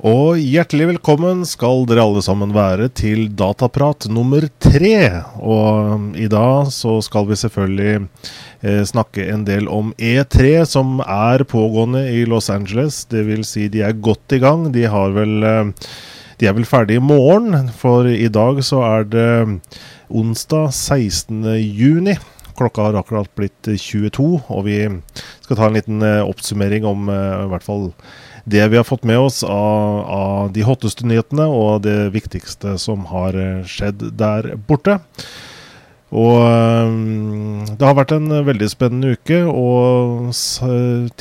Og hjertelig velkommen skal dere alle sammen være til Dataprat nummer tre. Og i dag så skal vi selvfølgelig eh, snakke en del om E3, som er pågående i Los Angeles. Det vil si de er godt i gang. De, har vel, eh, de er vel ferdige i morgen, for i dag så er det onsdag 16. juni. Klokka har akkurat blitt 22, og vi skal ta en liten eh, oppsummering om i hvert fall det vi har fått med oss av, av, de hotteste nyhetene og det viktigste som har eh, skjedd der borte. Og um, det har vært en veldig spennende uke, og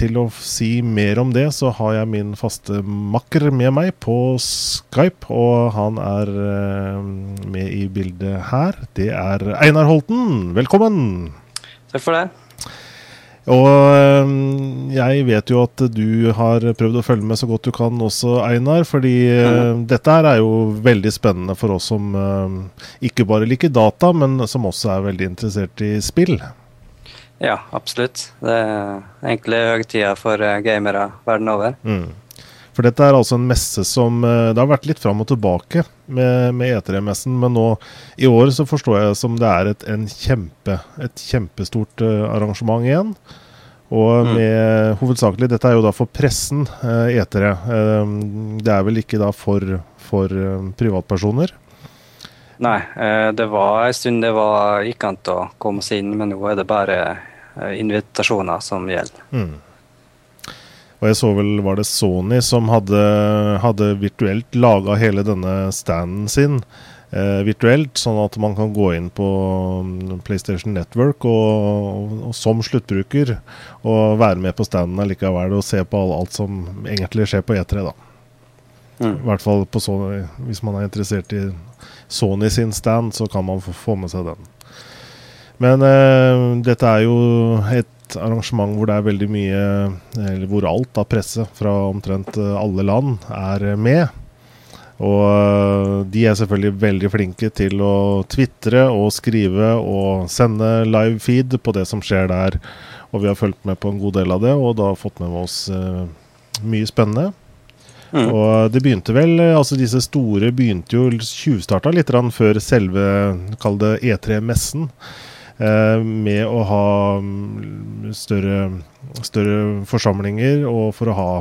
til å si mer om det, så har jeg min faste makker med meg på Skype, og han er med i bildet her. Det er Einar Holten. Velkommen! Takk for det. Og ehm, jeg vet jo at du har prøvd å følge med så godt du kan også, Einar. Fordi mm. dette her er jo veldig spennende for oss som ehm, ikke bare liker data, men som også er veldig interessert i spill. Ja, absolutt. Det er egentlig høytida for eh, gamere verden over. Mm. For dette er altså en messe som eh, Det har vært litt fram og tilbake med, med E3-messen, men nå i år så forstår jeg som det er et, kjempe, et kjempestort uh, arrangement igjen. Og mm. med hovedsakelig Dette er jo da for pressen, E3. Uh, det er vel ikke da for, for privatpersoner? Nei, det var en stund det var gikk an å komme seg inn, men nå er det bare invitasjoner som gjelder. Mm. Og jeg så vel var det Sony som hadde, hadde virtuelt laga hele denne standen sin. Eh, virtuelt, sånn at man kan gå inn på mm, PlayStation Network og, og, og som sluttbruker og være med på standen likevel og se på alt, alt som egentlig skjer på E3. da. Mm. I hvert fall Sony, hvis man er interessert i Sony sin stand, så kan man få, få med seg den. Men eh, dette er jo et arrangement hvor det er veldig mye Eller hvor alt av presse fra omtrent eh, alle land er med. Og eh, de er selvfølgelig veldig flinke til å tvitre og skrive og sende live feed på det som skjer der. Og vi har fulgt med på en god del av det, og da fått med oss uh, mye spennende. Mm. Og det begynte vel Altså disse store begynte jo tjuvstarta litt før selve, kall det E3-messen. Eh, med å ha mm, større, større, forsamlinger, og for å ha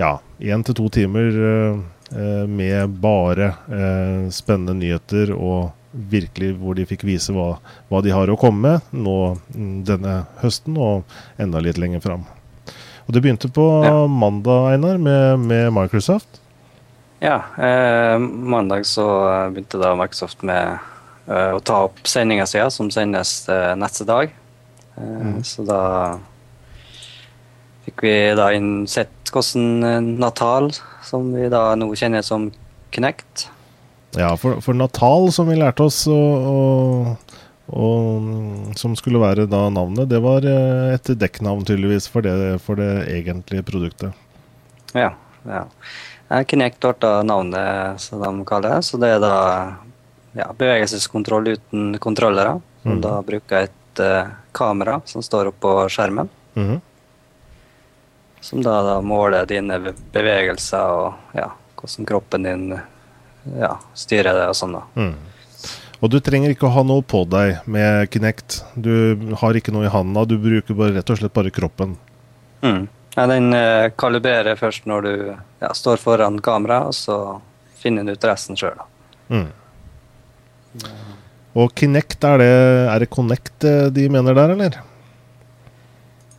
ja, én til to timer eh, med bare eh, spennende nyheter og virkelig hvor de fikk vise hva, hva, de har å komme med nå mm, denne høsten og enda litt lenger fram. Og Det begynte på ja. mandag, Einar, med, med Microsoft. Ja, eh, mandag så begynte da Microsoft med uh, å ta opp sendinga si, som sendes uh, neste dag. Uh, mm. Så da fikk vi da inn sett hvordan Natal, som vi da nå kjenner som Knect Ja, for, for, Natal, som vi lærte oss, og, og, og, som skulle være da navnet, det var et dekknavn tydeligvis for det, for det egentlige produktet. Ja. ja. Kinect ble navnet som de kaller det. Så det er da ja, bevegelseskontroll uten kontrollere. Mm. Da bruker jeg et uh, kamera som står oppå skjermen. Mm. Som da, da, måler dine bevegelser og ja, hvordan kroppen din ja, styrer det og sånn. da. Mm. Og du trenger ikke å ha noe på deg med Kinect. Du har ikke noe i handa, du bruker bare, rett og slett bare kroppen. Mm. Ja, den uh, kalibrerer først når du ja, står foran kamera, og så finner den ut resten sjøl. Mm. Og Kinect, er det, er det Connect eh, de mener der, eller?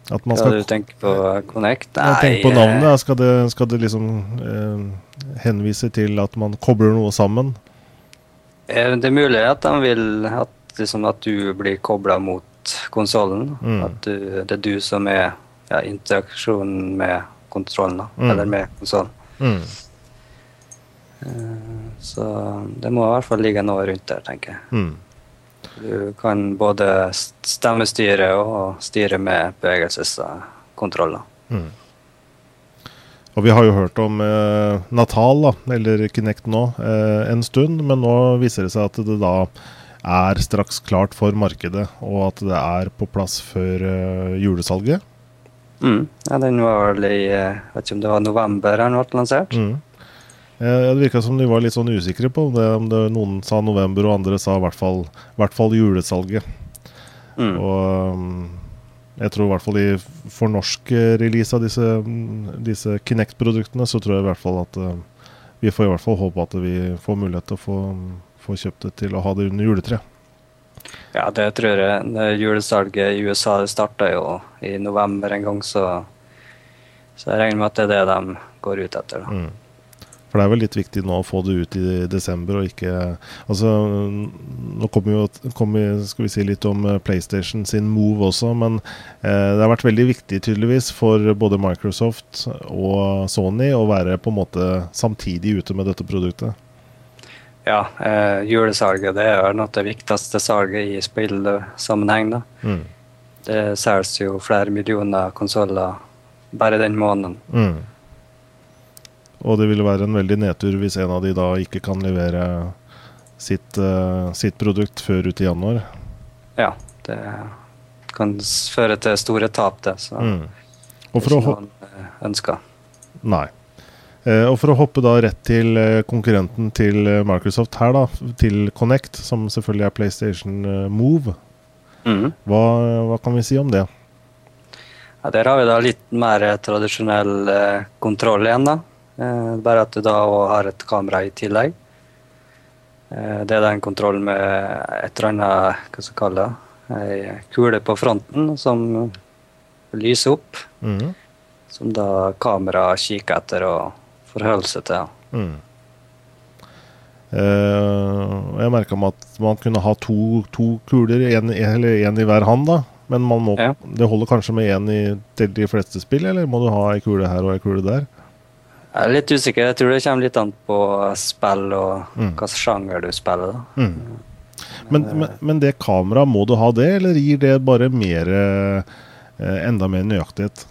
At man skal, skal du tenke på Connect? Nei. Jeg på navnet. Eh, skal det, skal det liksom eh, henvise til at man kobler noe sammen? Eh, det er mulig at de vil at, liksom, at du blir kobla mot konsollen. Mm. At du, det er du som er ja, interaksjonen med kontrollen, da. Mm. Eller med konsollen. Mm. Så det må i hvert fall ligge noe rundt der, tenker jeg. Mm. Du kan både stemmestyre og styre med bevegelseskontroller. Mm. Og vi har jo hørt om eh, Natal, da, eller Kinect nå, eh, en stund. Men nå viser det seg at det da er straks klart for markedet, og at det er på plass før eh, julesalget. Mm. Ja, den var vel i eh, vet ikke om det var november den ble lansert. Mm. Eh, Det virka som de var litt sånn usikre på det, om det noen sa november, og andre sa i hvert fall, i hvert fall julesalget. Mm. Og um, jeg tror i hvert fall i for norsk eh, release av disse, mm, disse Kinect-produktene, så tror jeg i hvert fall at eh, vi får i hvert fall håpe at vi får mulighet til å få, få kjøpt det til å ha det under juletreet. Ja, det tror jeg. Det julesalget i USA starta jo i november en gang, så, så jeg regner med at det er det de går ut etter. da. Mm. For det er vel litt viktig nå å få det ut i desember og ikke Altså, nå kommer jo kommer, skal vi si litt om eh, PlayStation sin move også, men eh, det har vært veldig viktig tydeligvis for både Microsoft og Sony å være på en måte samtidig ute med dette produktet. Ja, eh, julesalget det er nok det viktigste salget i spillsammenheng. da. Mm. Det selges jo flere millioner konsoller bare den måneden. Mm. Og det ville være en veldig nedtur hvis en av de da ikke kan levere sitt, uh, sitt produkt før ut i januar. Ja, det kan føre til store tap, det. Så Mm. Og for ikke han eh, ønsker. Nei. Eh, og for å hoppe da rett til konkurrenten til Microsoft her, da, til Connect, som selvfølgelig er PlayStation Move. Mm. Hva, hva kan vi si om det? Ja, der har vi da litt mer tradisjonell kontroll igjen, da. Eh, bare at du da har et kamera i tillegg. Eh, det er den kontrollen med et eller annet hva skal vi kalle det, ei kule på fronten som lyser opp. Mm. Som da kameraet kikker etter og forholder seg til. Mm. Eh, jeg merka meg at man kunne ha to, to kuler, en, eller én i hver hand, da. Men man må, Ja. det holder kanskje med én i de fleste spill, eller må du ha ei kule her og ei kule der? Jeg er litt usikker. Jeg tror det kommer litt an på spill og Mm. hva sjanger du spiller. da. Mm. Men, men, men det kameraet, må du ha det, eller gir det bare mer eh, enda mer nøyaktighet?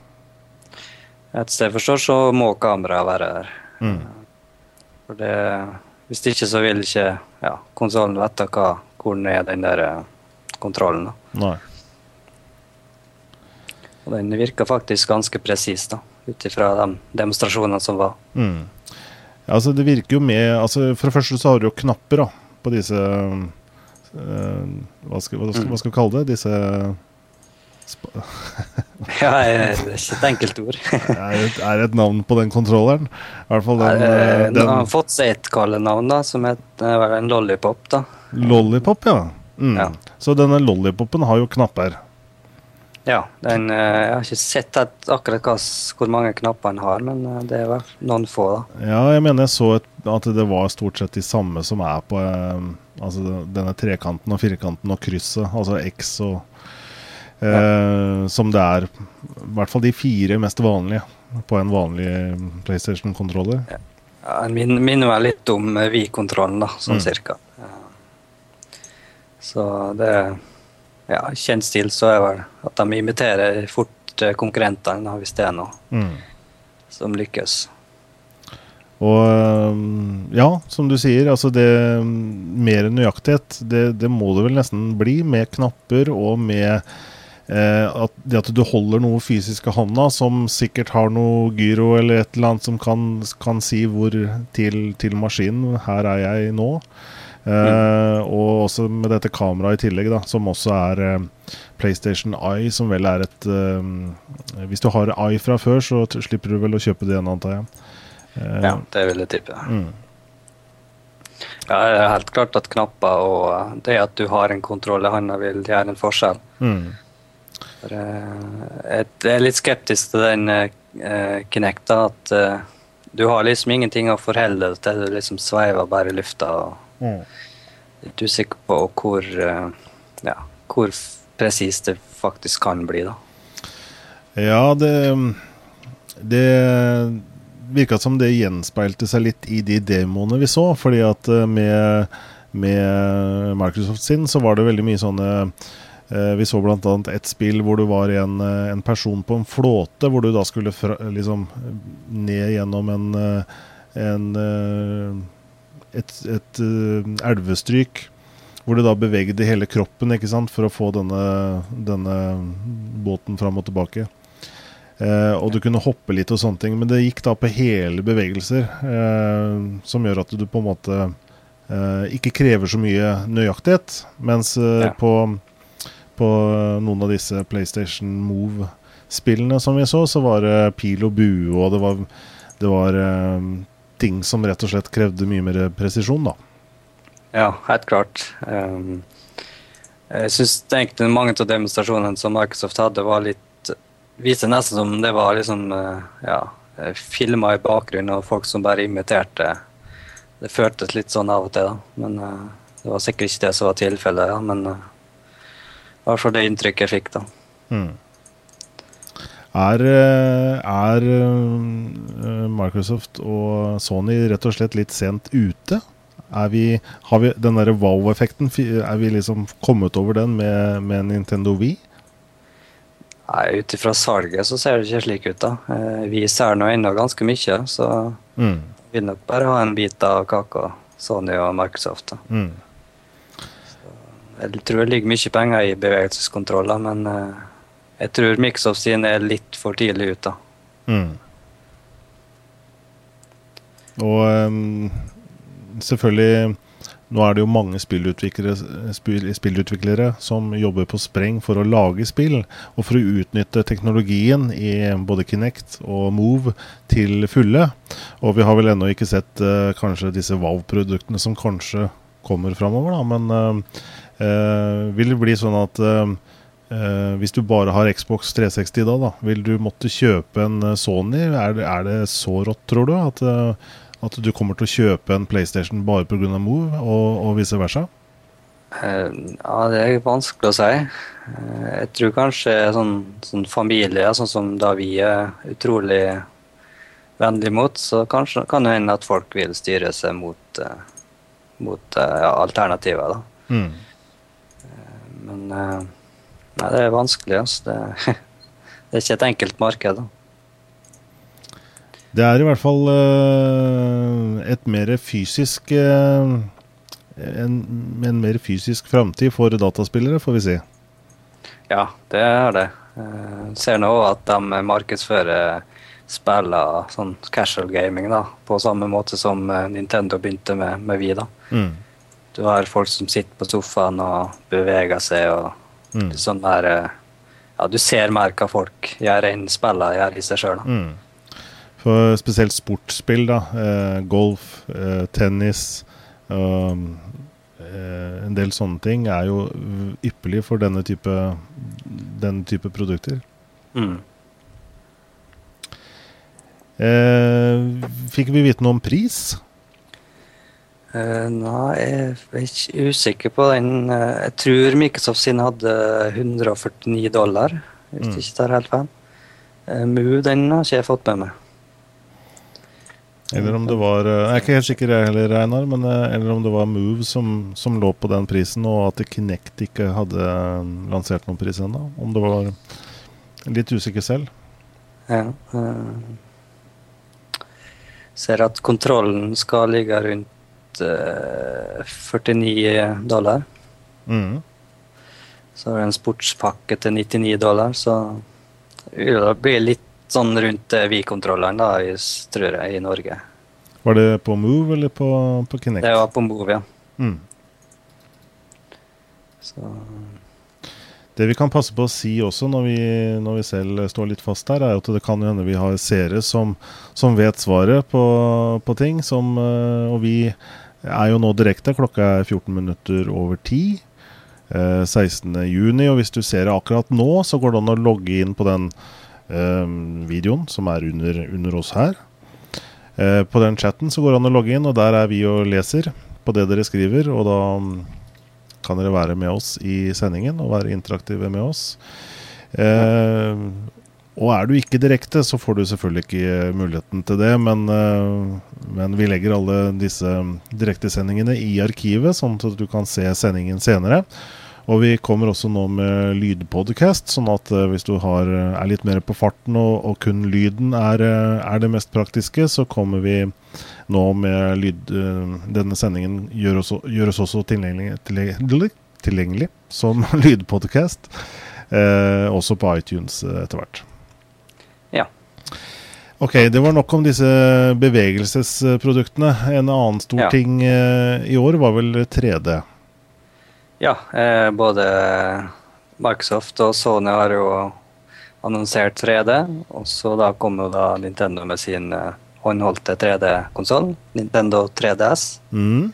Et sted jeg forstår, så må kameraet være der. Mm. For det, hvis ikke så vil ikke ja, konsollen vite hva, hvor den er, den der eh, kontrollen. da. Nei. Og den virker faktisk ganske presis, da, ut ifra de demonstrasjonene som var. Mm. Altså det virker jo med altså For det første så har du jo knapper da på disse eh, hva, skal, hva, skal, hva skal vi kalle det? Disse Ja, det er ikke et enkelt ord. er, det- er det et navn på den kontrolleren? I hvert fall den, eh, den Nå har fått seg et kallenavn, da, som heter en lollipop. da. Lollipop, ja. Mm. Ja. Så denne lollipopen har jo knapper. Ja, den, eh, Jeg har ikke sett et, akkurat hva, hvor mange knapper den har, men eh, det er vel noen få. da. Ja, jeg mener jeg så et, at det var stort sett de samme som er på eh, altså denne trekanten og firkanten og krysset, altså X og eh, Som det er i hvert fall de fire mest vanlige på en vanlig PlayStation-kontroller. Ja, Den min, minner meg litt om eh, Wii-kontrollen, da, sånn Mm. cirka. Så det Ja, kjent stil så er vel at de imiterer fort eh, konkurrentene, hvis det er noe Mm. som lykkes. Og ja, som du sier, altså det Mer nøyaktighet, det, det må det vel nesten bli, med knapper og med eh, at det at du holder noe fysisk i hånda som sikkert har noe gyro eller et eller annet som kan, kan si hvor til, til maskinen Her er jeg nå. Eh, Og også med dette kameraet i tillegg, da, som også er eh, PlayStation Eye, som vel er et øhm, Hvis du har Eye fra før, så slipper du vel å kjøpe det igjen, antar jeg. Eh, Ja, det vil jeg tippe. Mm. Ja, det er helt klart at knapper og eh, det at du har en kontroll i hånda, vil gjøre en forskjell. Mm. For, eh, jeg er litt skeptisk til den uh, Kinect, at uh, du har liksom ingenting å forholde deg til. Du liksom sveiver bare i lufta. og Mm. Litt usikker på hvor, eh, ja, hvor presist det faktisk kan bli, da. Ja, det Det virka som det gjenspeilte seg litt i de demoene vi så. Fordi at eh, med, med Microsoft sin så var det veldig mye sånne eh, Vi så bl.a. et spill hvor du var en, en person på en flåte, hvor du da skulle fra, liksom ned gjennom en, en et, et uh, elvestryk. Hvor du da bevegde hele kroppen ikke sant, for å få denne, denne båten fram og tilbake. Eh, og du kunne hoppe litt og sånne ting, men det gikk da på hele bevegelser. Eh, som gjør at du på en måte eh, ikke krever så mye nøyaktighet. Mens eh, Ja. på, på noen av disse PlayStation Move-spillene som vi så, så var det pil og bue, og det var, det var eh, ting som rett og slett krevde mye mer presisjon, da. Ja, helt klart. Um, jeg syns egentlig mange av demonstrasjonene som Microsoft hadde, var litt Viser nesten som det var liksom eh, ja, filma i bakgrunnen og folk som bare imiterte. Det føltes litt sånn av og til, da. Men uh, det var sikkert ikke det som var tilfellet, ja. Men eh, det var for det inntrykket jeg fikk, da. Mm. Er, eh, er eh, Microsoft og Sony rett og slett litt sent ute? Er vi, har vi den derre wow-effekten? Er vi liksom kommet over den med, med Nintendo Wii? Nei, Ut ifra salget så ser det ikke slik ut, da. Eh, Vi ser nå ennå ganske mye, så Mm. vil nok bare ha en bit av kaka, Sony og Microsoft. da. Mm. Jeg tror det ligger mye penger i bevegelseskontroller, men eh, jeg tror Microsoft sin er litt for tidlig ute. Mm. Og um, selvfølgelig Nå er det jo mange spillutviklere, spill, spillutviklere som jobber på spreng for å lage spill, og for å utnytte teknologien i både Kinect og Move til fulle. Og vi har vel ennå ikke sett uh, kanskje disse Wow-produktene som kanskje kommer framover, da. Men uh, uh, vil det bli sånn at Eh, hvis du bare har Xbox 360 da, da, vil du måtte kjøpe en eh, Sony? Er det, er det så rått, tror du, at, eh, at du kommer til å kjøpe en PlayStation bare pga. Move, og, og vice versa? Uh, Ja, det er vanskelig å si. Uh, Jeg tror kanskje sånn, sånn familie, sånn som da vi er utrolig vennlig mot, så kanskje kan det hende at folk vil styre seg mot, mot alternativer. da. Mm. Men nei, det er vanskelig. Altså. Det, det er ikke et enkelt marked. da. Det er i hvert fall eh, et mer fysisk eh, en, en mer fysisk framtid for dataspillere, får vi si. Ja, det er det. Jeg ser nå at de markedsfører spiller sånn casual gaming da, på samme måte som eh, Nintendo begynte med, med vi. da. Mm. Du har folk som sitter på sofaen og beveger seg og Mm. sånn der eh, Ja, du ser mer hva folk gjør enn jeg gjør i seg sjøl. Mm. For spesielt sportsspill, da. Eh, golf, eh, tennis um, eh, En del sånne ting er jo ypperlig for denne type, denne type produkter. Mm. Fikk vi vite noe om pris? Eh, nei, jeg er ikke usikker på den. Eh, jeg tror Microsoft sin hadde 149 dollar, hvis Mm. ikke tar helt feil. Eh, Move, den har ikke jeg fått med meg. Eller om det var Jeg er ikke helt sikker jeg heller, Einar, men eller om det var Move som, som lå på den prisen, og at Kinect ikke hadde lansert noen pris ennå. Om det var litt usikker selv. Ja, eh, ser at kontrollen skal ligge rundt 49 dollar. Mm. Så er det en sportspakke til 99 dollar, så det blir litt sånn rundt eh, vi-kontrolleren, da, tror jeg, i Norge. Var det på Move eller på, på Kinect? Det var på Move, ja. Mm. Så, Det vi kan passe på å si også når vi, når vi selv står litt fast her, er at det kan hende vi har seere som, som vet svaret på, på ting. Som, eh, og vi er jo nå direkte. Klokka er 14 minutter over 10. Eh, 16. juni, og hvis du ser det akkurat nå, så går det an å logge inn på den eh, videoen som er under, under oss her. Eh, på den chatten så går det an å logge inn, og der er vi og leser på det dere skriver. Og da mm, kan dere være med oss i sendingen og være interaktive med oss. Eh, og er du ikke direkte, så får du selvfølgelig ikke muligheten til det, men, eh, men vi legger alle disse direktesendingene i arkivet, sånn at du kan se sendingen senere. Og vi kommer også nå med lydpodcast, sånn at eh, hvis du har, er litt mer på farten og, og kun lyden er, eh, er det mest praktiske, så kommer vi nå med lyd eh, Denne sendingen gjør oss, gjør oss også tilgjengelig, tilgjengelig, tilgjengelig som lydpodcast. Eh, også på iTunes eh, etter hvert. Ok, det var nok om disse bevegelsesproduktene. En annen stor Ja. ting eh, i år var vel 3D. Ja, eh, både Microsoft og Sony har jo annonsert 3D, og så da kom jo da Nintendo med sin eh, håndholdte 3D-konsoll, Nintendo 3DS. Mm.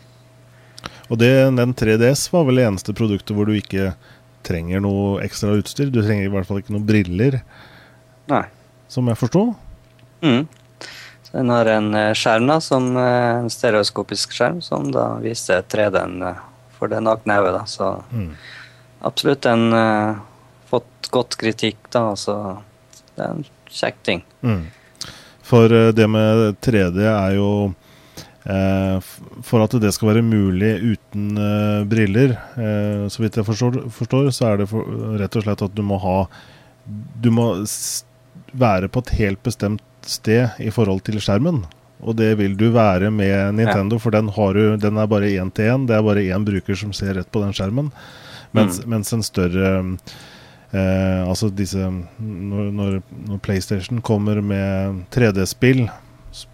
Og det, den 3DS var vel det eneste produktet hvor du ikke trenger noe ekstra utstyr. Du trenger i hvert fall ikke noen briller, Nei. som jeg forsto. Mm. Så den har en eh, skjerm, da, som eh, en stereoskopisk skjerm, som da viser 3D-en eh, for det nakne øyet. da, Så Mm. absolutt en uh, fått godt kritikk, da. Så det er en kjekk ting. Mm. For det med 3D er jo eh, For at det skal være mulig uten uh, briller, uh, så vidt jeg forstår, forstår, så er det for, rett og slett at du må ha Du må s være på et helt bestemt sted i forhold til skjermen. Og det vil du være med Nintendo, for den, har du, den er bare én til én. Det er bare én bruker som ser rett på den skjermen. Mens, mens en større eh, Altså disse når, når, når PlayStation kommer med 3D-spill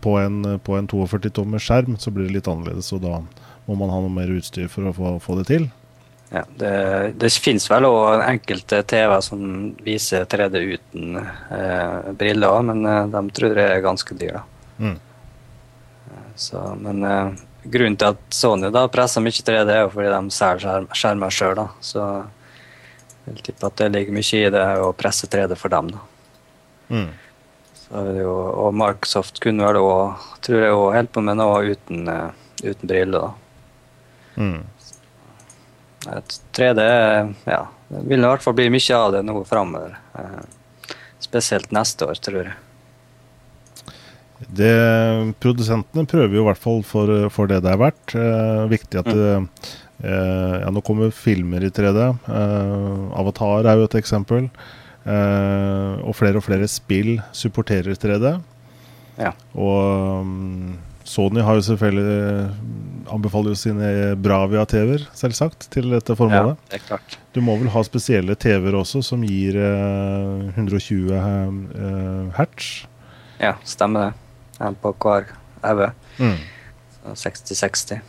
på en, en 42-tommers skjerm, så blir det litt annerledes. Og da må man ha noe mer utstyr for å få, få det til. Ja, det, det finnes vel òg enkelte TV-er som viser 3D uten eh, briller, men eh, de tror jeg er ganske dyre. Mm. Så, men eh, grunnen til at Sony da presser mye 3D, er jo fordi de selger skjerm, skjermer sjøl. Så jeg vil tippe at det ligger mye i det å presse 3D for dem. da. Mm. Så jo, og Microsoft kunne vel òg, tror jeg, holde på med noe uten, eh, uten briller. da. Mm. Et 3D ja, det vil i hvert fall bli mye av det nå framover. Eh, spesielt neste år, tror jeg. Det, produsentene prøver jo i hvert fall for, for det det er verdt. Eh, viktig at det, eh, Ja, nå kommer filmer i 3D. Eh, Avatar er jo et eksempel. Eh, og flere og flere spill supporterer 3D. Ja. Og um, Sony har jo selvfølgelig anbefaler jo sine Bravia-TV-er, selvsagt, til dette formålet. ja, det er klart. Du må vel ha spesielle TV-er også som gir eh, 120 eh, hertz. Ja, stemmer det. En på hver øye. Mm. 60-60.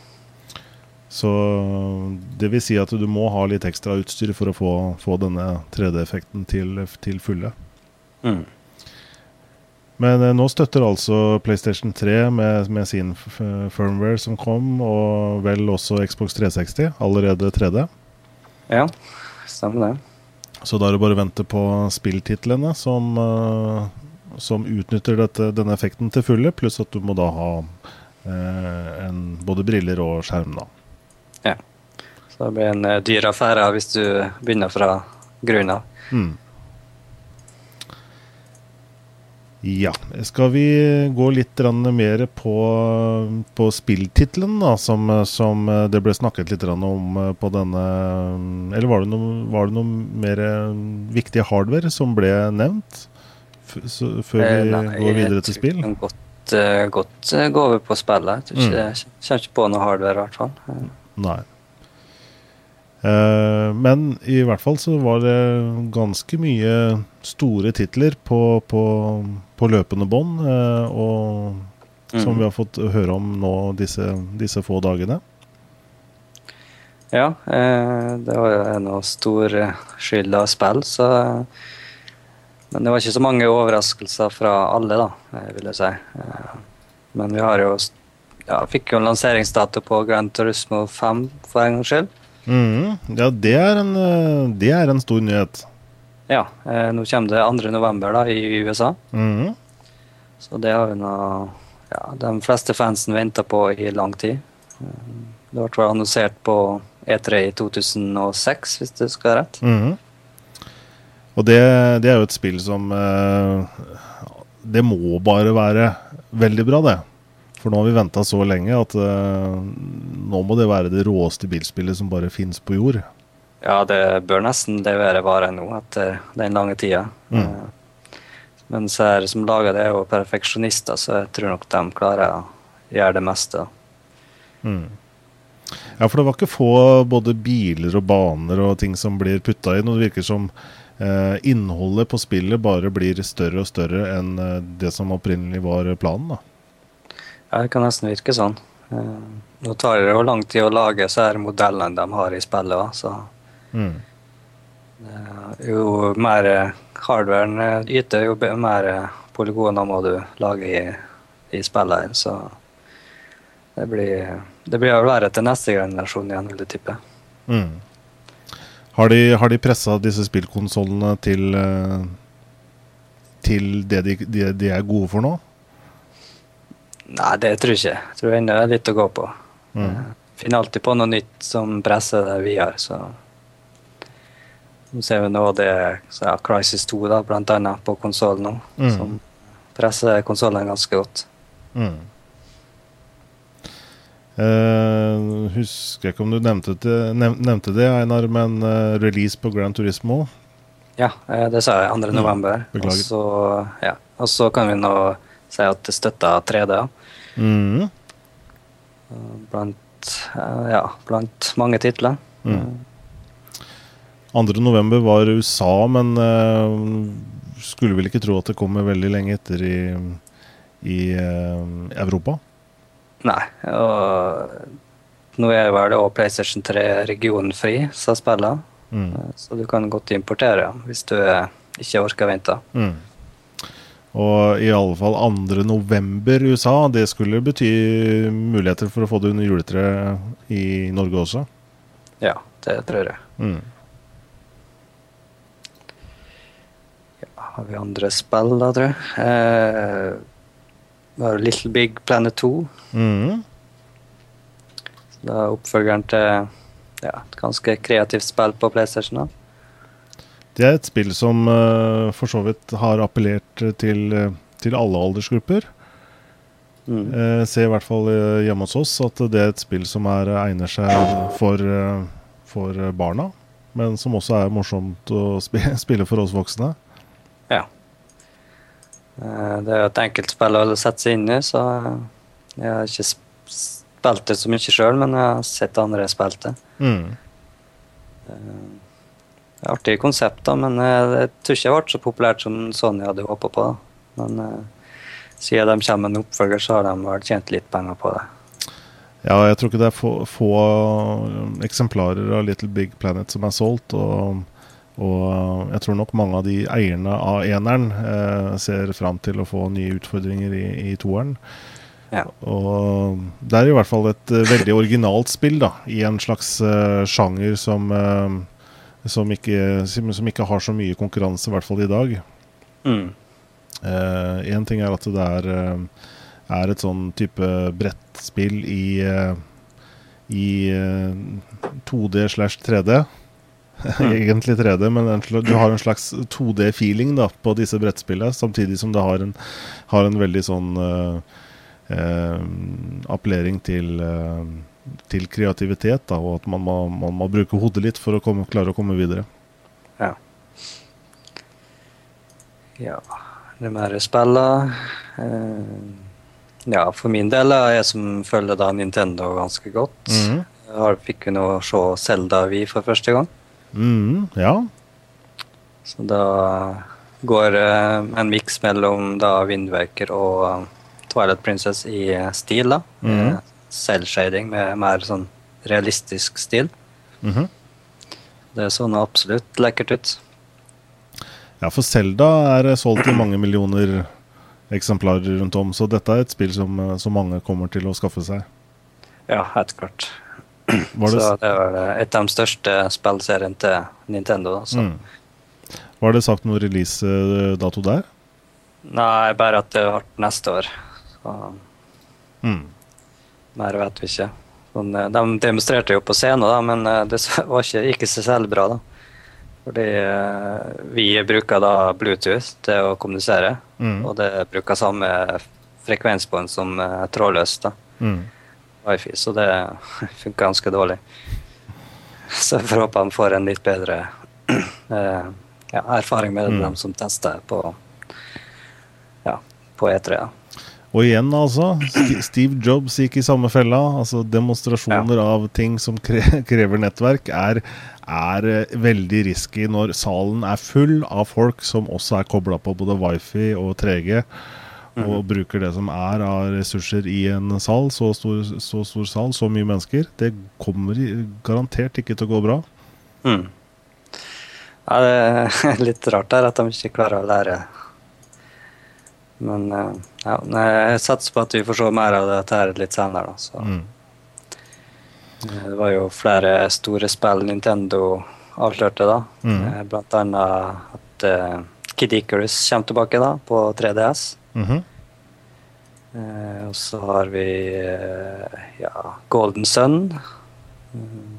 Så det vil si at du må ha litt ekstra utstyr for å få, få denne 3D-effekten til, til fulle. Mm. Men eh, nå støtter altså PlayStation 3 med, med sin firmware som kom, og vel også Xbox 360, allerede 3D. Ja, stemmer det. Så da er det bare å vente på spilltitlene som, eh, som utnytter dette, denne effekten til fulle, pluss at du må da ha eh, en, både briller og skjerm, da. Ja. Så det blir en eh, dyr affære hvis du begynner fra grunnen av. Mm. Ja. Skal vi gå litt mer på, på spilltittelen, da, som, som det ble snakket litt om på denne Eller var det noe, var det noe mer viktig hardware som ble nevnt? Så, før Eh, vi nei, går videre til spill? spill? jeg kan Godt, eh, godt eh, gå over på spillet. Jeg ikke, Mm. kommer ikke på noe hardware, i hvert fall. Eh, Nei. Eh, men i hvert fall så var det ganske mye store titler på, på, på løpende bånd, eh, og som Mm. vi har fått høre om nå disse, disse få dagene. Ja, eh, det var jo en av stor eh, skyld av spill, så Men det var ikke så mange overraskelser fra alle, da, vil jeg si. Men vi har jo ja, fikk jo en lanseringsdato på Grand Turismo 5 for en gangs skyld. Mm, Ja, det er, en, det er en stor nyhet. Ja, eh, nå kommer det 2. november da, i USA. Mhm. Så det har vi nå ja, de fleste fansen venta på i lang tid. Det ble annonsert på E3 i 2006, hvis det skal være rett. Mhm. Og det, det er jo et spill som eh, Det må bare være veldig bra, det. For nå har vi venta så lenge at eh, nå må det være det råeste bilspillet som bare fins på jord. Ja, det bør nesten levere vare nå etter den lange tida. Mm. Eh, Men så er det som lager det, er jo perfeksjonister, så jeg tror nok de klarer å gjøre det meste. Mm. Ja, for det var ikke få både biler og baner og ting som blir putta inn. Og det virker som eh, innholdet på spillet bare blir større og større enn eh, det som opprinnelig var planen. da. Ja, det kan nesten virke sånn. Eh, nå tar det jo lang tid å lage så her modellene de har i spillet òg, så Mm. jo mer eh, hardwaren eh, yter, jo mer polygoner må du lage i, i spillet så det blir det blir å være til neste generasjon igjen, vil jeg tippe. Mm. Har de, har de pressa disse spillkonsollene til til det de, de, de er gode for nå? Nei, det tror jeg ikke. Jeg tror ennå det er litt å gå på. Mm. Finner alltid på noe nytt som presser det vi har, så Nå ser vi nå det så ja, Crisis 2, da, blant annet, på konsoll nå, Mm. som presser konsollen ganske godt. Mm. Uh, husker jeg ikke om du nevnte det, nev nevnte det Einar, men uh, release på Grand Turismo Ja, uh, det sa jeg 2. Mm, november. Og beklager. så, ja. Og så kan vi nå si at det støtter 3D. mm. Blant, ja, blant mange titler. Mm. 2. november var USA, men uh, skulle vel ikke tro at det kommer veldig lenge etter i, i uh, Europa. Nei, og nå er vel òg PlayStation 3 regionfri, sa spillet. Mm. Så du kan godt importere hvis du eh, ikke orker vente. Mm. Og i alle fall 2. november USA, det skulle bety muligheter for å få det under juletreet i Norge også. Ja, det tror jeg. Mm. Har vi andre spill, da, tror jeg? Uh, Little Big Planet 2. Mm. Det er oppfølgeren til ja, et ganske kreativt spill på PlayStation. da. Det er et spill som uh, for så vidt har appellert til, eh, til alle aldersgrupper. Mm. Uh, ser i hvert fall eh, hjemme hos oss at det er et spill som er, egner seg for, eh, for barna. Men som også er morsomt å spille for oss voksne. Ja. Eh, det er jo et enkelt spill å sette seg inn i, så eh, jeg har ikke spilt det så mye sjøl, men jeg har sett andre spilt det. Mm. Det er Artig konsept, da, men eh, jeg tror ikke det ble så populært som Sony hadde håpa på. da. Men eh, siden de kommer med en oppfølger, så har de vel tjent litt penger på det. Ja, jeg tror ikke det er få, få eksemplarer av Little Big Planet som er solgt. Og, og jeg tror nok mange av de eierne av eneren eh, ser fram til å få nye utfordringer i, i toeren. Ja. Og det er i hvert fall et uh, veldig originalt spill, da, i en slags uh, sjanger som, uh, som, ikke, som ikke har så mye konkurranse, i hvert fall i dag. Mm. Én ting er at det er, er et sånn type brettspill i, i eh, 2D slash 3D. Egentlig 3D, men du har en slags 2D-feeling da på disse brettspillene, samtidig som det har en, har en veldig sånn uh, uh, appellering til, uh, til kreativitet, da, og at man må, man må bruke hodet litt for å komme, klare å komme videre. Ja. Ja, det er mer spiller. Ja, for min del er jeg som følger da Nintendo ganske godt. Mhm. Jeg fikk jo nå se Zelda Vi for første gang. Mhm, ja. Så da går eh, en miks mellom da Vindverker og eh, Twilight Princess i stil, da. Mm. Selvshading med mer sånn realistisk stil. Mhm. Det så nå absolutt lekkert ut. Ja, for Selda er eh, solgt i mange millioner eksemplarer rundt om, så dette er et spill som, som mange kommer til å skaffe seg. Ja, helt klart. Var det, Så det var et av de største spillseriene til Nintendo. Mm. Var det sagt noen releasedato der? Nei, bare at det ble neste år. Så Mm. mer vet vi ikke. Sånn, eh, de demonstrerte jo på scenen, da, men eh, det var ikke, ikke så særlig bra. da. Fordi eh, vi bruker da Bluetooth til å kommunisere, Mm. og det bruker samme frekvensbånd som eh, trådløst. da. Wifi, så det funker ganske dårlig. Så jeg får håpe han får en litt bedre eh, ja, erfaring med Mm. de som tester på, ja, på E3. Ja. Og igjen, altså. Steve Jobs gikk i samme fella. Altså Demonstrasjoner av ting som krever nettverk, er, er, eh, veldig risky når salen er full av folk som også er kobla på både wifi og 3G, mm. og bruker det som er av ressurser i en sal, så stor, så stor sal, så mye mennesker. Det kommer garantert ikke til å gå bra. Mm. Ja, det er litt rart der at de ikke klarer å lære men eh, ja, jeg satser på at vi får se mer av dette her litt senere. Da, så. Mm. Det var jo flere store spill Nintendo avslørte, da. Mm. Blant annet at uh, Kid Icarus kommer tilbake da, på 3DS. Mm -hmm. eh, og så har vi eh, ja, Golden Sun. Mm.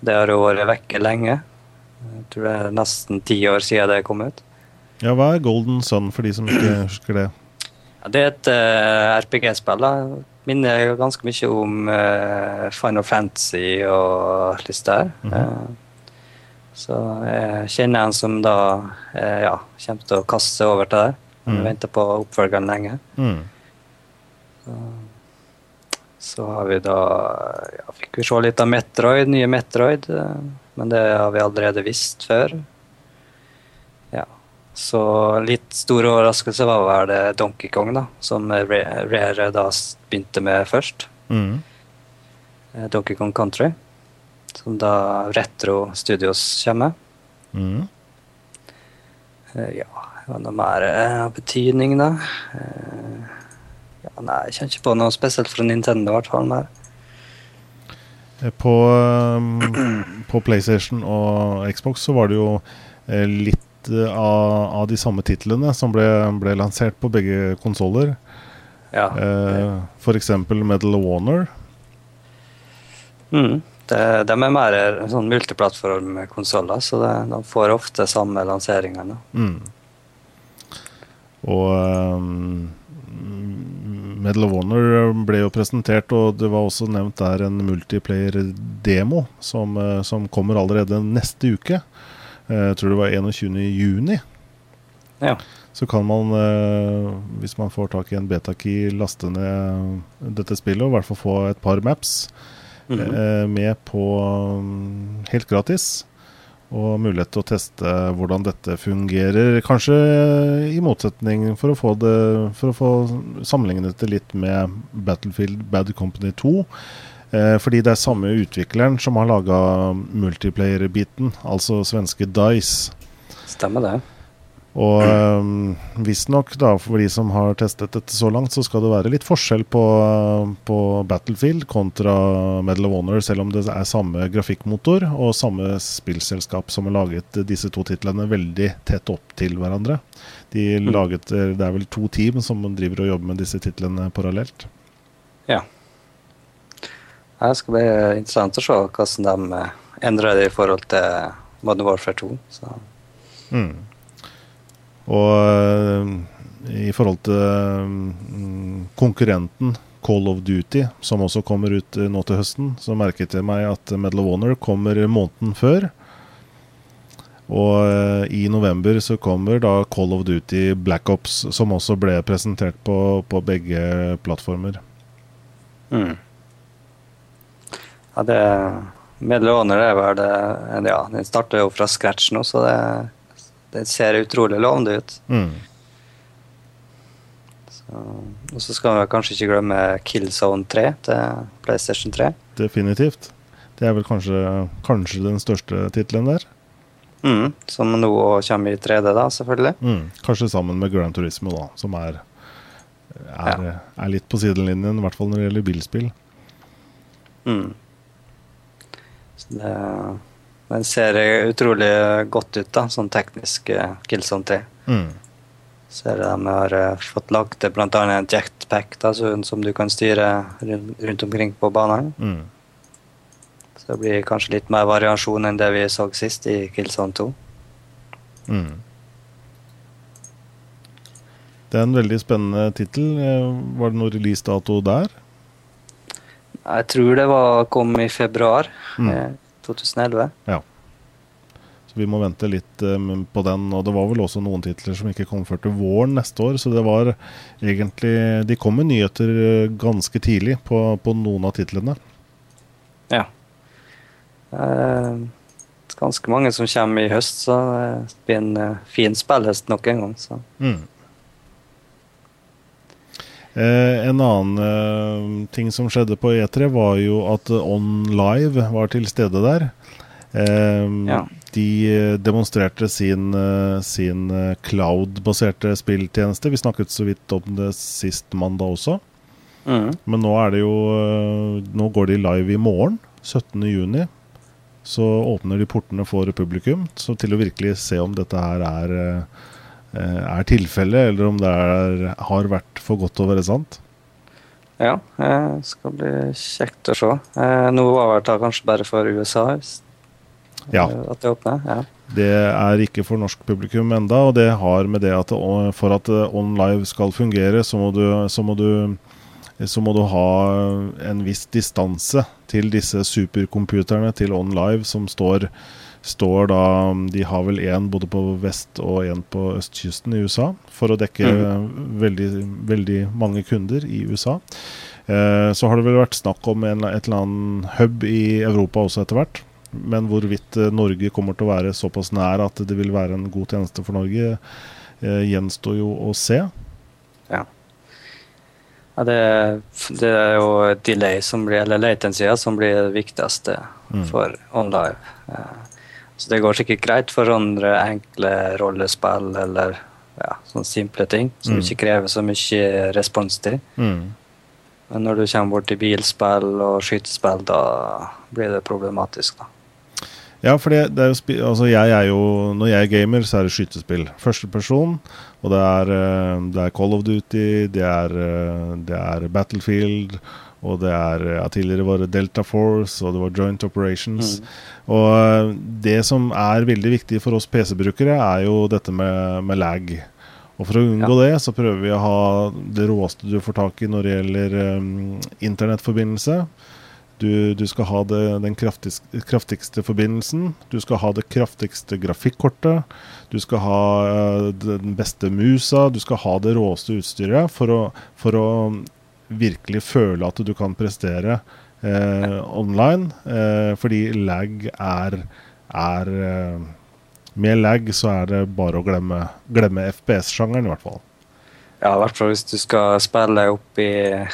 Det har jo vært vekke lenge. Jeg tror det er nesten ti år siden det kom ut. Ja, Hva er Golden Sun, for de som ikke husker det? Ja, det er et uh, RPG-spill. da. Minner ganske mye om uh, Final Fantasy og litt der. Mm -hmm. uh, så jeg kjenner en som da ja, kommer til å kaste seg over til det. Mm. Vi venter på oppfølgeren lenge. Mm. Så, så, har vi da ja, Fikk vi se litt av Metroid, nye Metroid. men det har vi allerede visst før. Ja. Så litt stor overraskelse var vel det Donkey Kong, da, som Rare da begynte med først. Mm. Eh, Donkey Kong Country, som da Retro Studios kommer med. Mm. Eh, ja, hva mer av eh, betydning, da? Ja, nei, jeg kjenner ikke på noe spesielt fra Nintendo, i hvert fall. mer. På, um, på, PlayStation og Xbox så var det jo litt Eh, av, av, de samme titlene som ble, ble lansert på begge konsoller. Ja. Eh, F.eks. Medal of Honor. Mm. Det, de er mer sånn multiplattformkonsoller, så det, de får ofte samme lanseringene. Mm. Og um, Medal of Honor ble jo presentert, og det var også nevnt der en multiplayer-demo som, eh, som, kommer allerede neste uke. Eh, jeg tror det var 21. juni. Ja. Så kan man, hvis man får tak i en betakey, laste ned dette spillet og i hvert fall få et par maps mm -hmm. med på helt gratis. Og mulighet til å teste hvordan dette fungerer. Kanskje i motsetning for å få det For å få sammenlignet det litt med Battlefield Bad Company 2 Eh, fordi det er samme utvikleren som har laga multiplayer-biten, altså svenske Dice. Stemmer det. Og um, visstnok, for de som har testet dette så langt, så skal det være litt forskjell på, på Battlefield kontra Medal of Honor, selv om det er samme grafikkmotor og samme spillselskap som har laget disse to titlene veldig tett opp til hverandre. De mm. laget, Det er vel to team som driver og jobber med disse titlene parallelt. Ja. Det skal bli interessant å se hvordan de eh, endrer det i forhold til Modern Warfare 2. Mm. Og uh, i forhold til uh, konkurrenten Call of Duty, som også kommer ut uh, nå til høsten, så merket jeg meg at Medal of Honor kommer måneden før. Og i november så kommer da Call of Duty Black Ops, som også ble presentert på, på begge plattformer. Mm. Ja, det Medleåner er vel det Ja, den starter jo fra scratch nå, så det, det ser utrolig lovende ut. Mm. Så, og så skal vi kanskje ikke glemme Killzone 3 til PlayStation 3. Definitivt. Det er vel kanskje, kanskje den største tittelen der. Mm, som nå kommer i 3D, da, selvfølgelig. Mm, kanskje sammen med Grand Turismo, da, som er, er, ja. er litt på sidelinjen, i hvert fall når det gjelder bilspill. Mm. Det, den ser utrolig godt ut, da, sånn teknisk uh, Killzone 3. Mm. Ser de har uh, fått lagd det bl.a. en jetpack da, som du kan styre rundt, omkring på banen. Mm. Så det blir kanskje litt mer variasjon enn det vi så sist i Killzone 2. Mm. Det er en veldig spennende tittel. Eh, var det noe releasedato der? Jeg tror det var, kom i februar mm. 2011. Ja. Så vi må vente litt um, på den. Og det var vel også noen titler som ikke kom før til våren neste år. Så det var egentlig De kom med nyheter eh, ganske tidlig på, på noen av titlene. Ja. Eh, ganske mange som kommer i høst, så det blir en uh, fin spillhøst nok en gang. Så. Mm. Eh, en annen eh, ting som skjedde på E3, var jo at On Live var til stede der. Eh, Ja. De demonstrerte sin, sin cloud-baserte spilltjeneste. Vi snakket så vidt om det sist mandag også. Mm. Men nå er det jo Nå går de live i morgen, 17.6. Så åpner de portene for publikum. Så til å virkelig se om dette her er, er tilfellet, eller om det er, har vært for godt til å være sant. Ja, det skal bli kjekt å se. Eh, nå var det da kanskje bare for USA Ja. eh, at det åpner. Ja. Det er ikke for norsk publikum enda, og det har med det at for at eh, OnLive skal fungere, så må du, så må du så må du ha en viss distanse til disse supercomputerne til OnLive som står, står da De har vel én både på vest- og én på østkysten i USA, for å dekke veldig, veldig mange kunder i USA. Eh, så har det vel vært snakk om en, et eller annet hub i Europa også etter hvert. Men hvorvidt eh, Norge kommer til å være såpass nær at det vil være en god tjeneste for Norge, eh, gjenstår jo å se. Ja. Ja, det, det er jo delay som blir, eller latency som blir det viktigste Mm. for OnLive. Så det går sikkert greit for andre enkle rollespill eller ja, sånne simple ting som Mm. ikke krever så mye responstid. Mm. Men når du kommer bort til bilspill og skytespill, da blir det problematisk. da. Ja, for det, det er jo altså jeg er jo Når jeg er gamer, så er det skytespill. Første person, og det er, eh, det er Call of Duty, det er, eh, det er Battlefield, og det er ja, Tidligere var det Delta Force, og det var Joint Operations. Mm. Og eh, det som er veldig viktig for oss PC-brukere, er jo dette med, med lag. Og for å unngå det, så prøver vi å ha det råeste du får tak i når det gjelder um, internettforbindelse. Du, du skal ha det, den kraftigste, kraftigste forbindelsen. Du skal ha det kraftigste grafikkortet. Du skal ha uh, den beste musa. Du skal ha det råeste utstyret for å, for å virkelig føle at du kan prestere eh, online. Eh, fordi lag er, er eh, Med lag så er det bare å glemme, glemme FPS-sjangeren, i hvert fall. Ja, i hvert fall hvis du skal spille opp i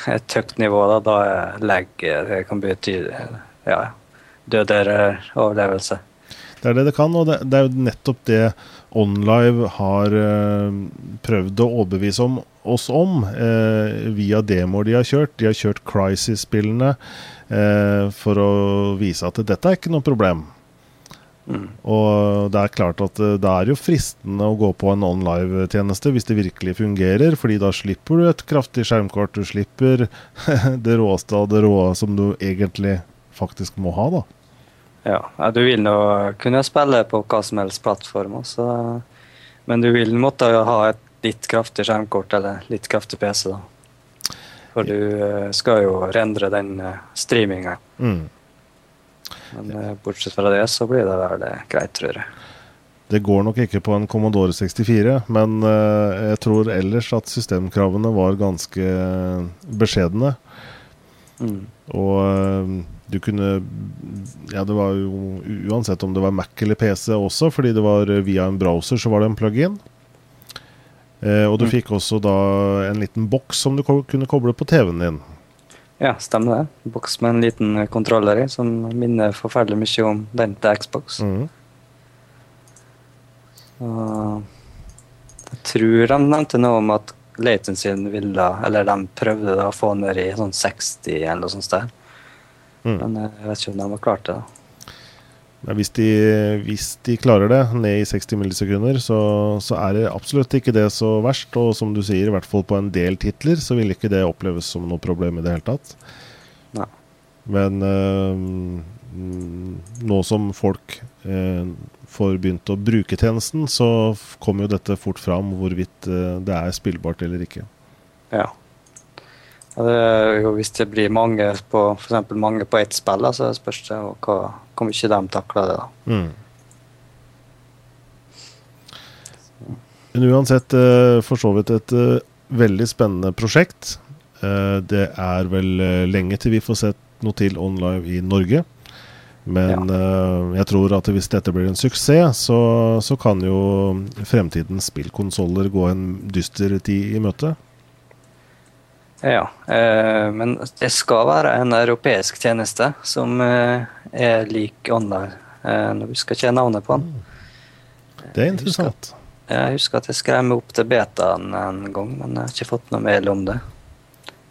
et høyt nivå, da, da er lag det kan bety ja, død eller overlevelse. Det er det det kan, og det, det er jo nettopp det OnLive har eh, prøvd å overbevise om, oss om eh, via demoer de har kjørt. De har kjørt Crisis-spillene eh, for å vise at dette er ikke noe problem. Mm. Og det er klart at eh, det er jo fristende å gå på en OnLive-tjeneste hvis det virkelig fungerer, fordi da slipper du et kraftig skjermkort, du slipper det råeste av det råe som du egentlig faktisk må ha, da. Ja, du vil nå kunne spille på hva som helst plattform, også, men du vil måtte ha et litt kraftig skjermkort eller litt kraftig PC. da. For du eh, skal jo rendre den uh, streaminga. Mm. Men eh, bortsett fra det, så blir det vel eh, greit, tror jeg. Det går nok ikke på en Commodore 64, men eh, jeg tror ellers at systemkravene var ganske beskjedne. Mm. Og eh, du kunne Ja, det var jo uansett om det var Mac eller PC også, fordi det var via en browser, så var det en plug-in. Eh, og du Mm. fikk også da en liten boks som du ko kunne koble på TV-en din. Ja, stemmer det. Boks med en liten kontroller i, som minner forferdelig mye om den til Xbox. Mm. Og jeg tror de nevnte noe om at latencyen ville Eller de prøvde da å få ned i sånn 60 eller noe sånt. Der. Mm. Men eh, jeg vet ikke om de har klart det. da. Nei, hvis, de, hvis de klarer det ned i 60 millisekunder, så, så er det absolutt ikke det så verst. Og som du sier, i hvert fall på en del titler, så vil ikke det oppleves som noe problem i det hele tatt. Nei. Men øh, nå som folk øh, får begynt å bruke tjenesten, så kommer jo dette fort fram hvorvidt øh, det er spillbart eller ikke. Ja. Det jo hvis det blir mange på for mange på ett spill, så spørs det hva, hvor mye de takler det. da. Mm. Men uansett eh, for så vidt et eh, veldig spennende prosjekt. Eh, det er vel eh, lenge til vi får sett noe til online i Norge. Men eh, jeg tror at hvis dette blir en suksess, så, så kan jo fremtidens spillkonsoller gå en dyster tid i møte. Ja, uh, men det skal være en europeisk tjeneste som uh, er lik online. Nå husker ikke jeg navnet på den. Det er interessant. Jeg husker at jeg skrev meg opp til betaen en gang, men jeg har ikke fått noe mail om det.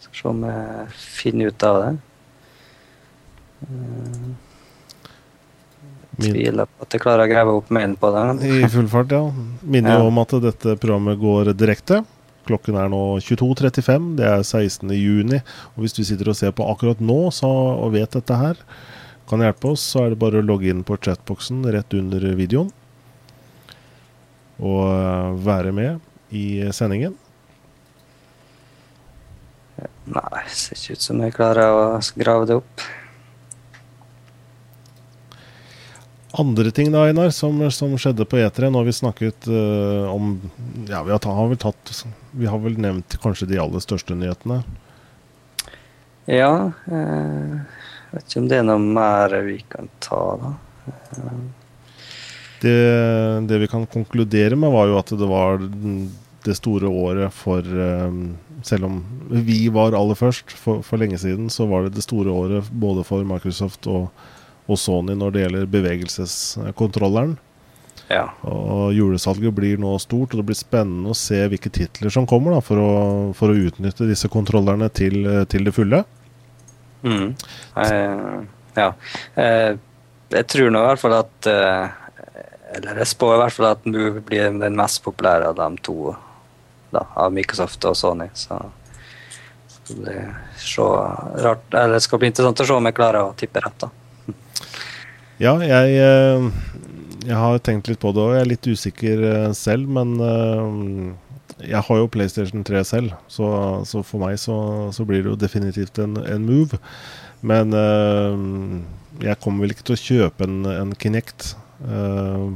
Skal se om jeg finner ut av det. Tviler på at jeg klarer å grave opp mailen på det. I full fart, ja. Minner Ja. om at dette programmet går direkte. Klokken er nå 22.35. Det er 16. juni. Og hvis du sitter og ser på akkurat nå så, og vet dette her, kan hjelpe oss, så er det bare å logge inn på chatboksen rett under videoen. Og eh, være med i sendingen. Nei, det ser ikke ut som jeg klarer å grave det opp. Andre ting da, Einar, som, som skjedde på E3. Nå har vi snakket uh, om Ja, vi har, har vel tatt Vi har vel nevnt kanskje de aller største nyhetene. Ja, eh, vet ikke om det er noe mer vi kan ta, da. Det, det vi kan konkludere med, var jo at det var det store året for eh, Selv om vi var aller først for, for lenge siden, så var det det store året både for Microsoft og, og Sony når det gjelder bevegelseskontrolleren. Ja. Og julesalget blir nå stort, og det blir spennende å se hvilke titler som kommer da, for, å, for å utnytte disse kontrollerne til, til det fulle. Mm. Eh, ja. Eh, jeg tror nå i hvert fall at eh, Eller jeg spår i hvert fall at Move blir den mest populære av de to. Da, av Microsoft og Sony. Så det så rart, eller det skal bli interessant å se om jeg klarer å tippe rett. da. Ja, jeg, eh, jeg har tenkt litt på det òg. Jeg er litt usikker eh, selv, men eh, jeg har jo PlayStation 3 selv, så, så for meg så, så blir det jo definitivt en, en move. Men øh, jeg kommer vel ikke til å kjøpe en, en Kinect, Øh,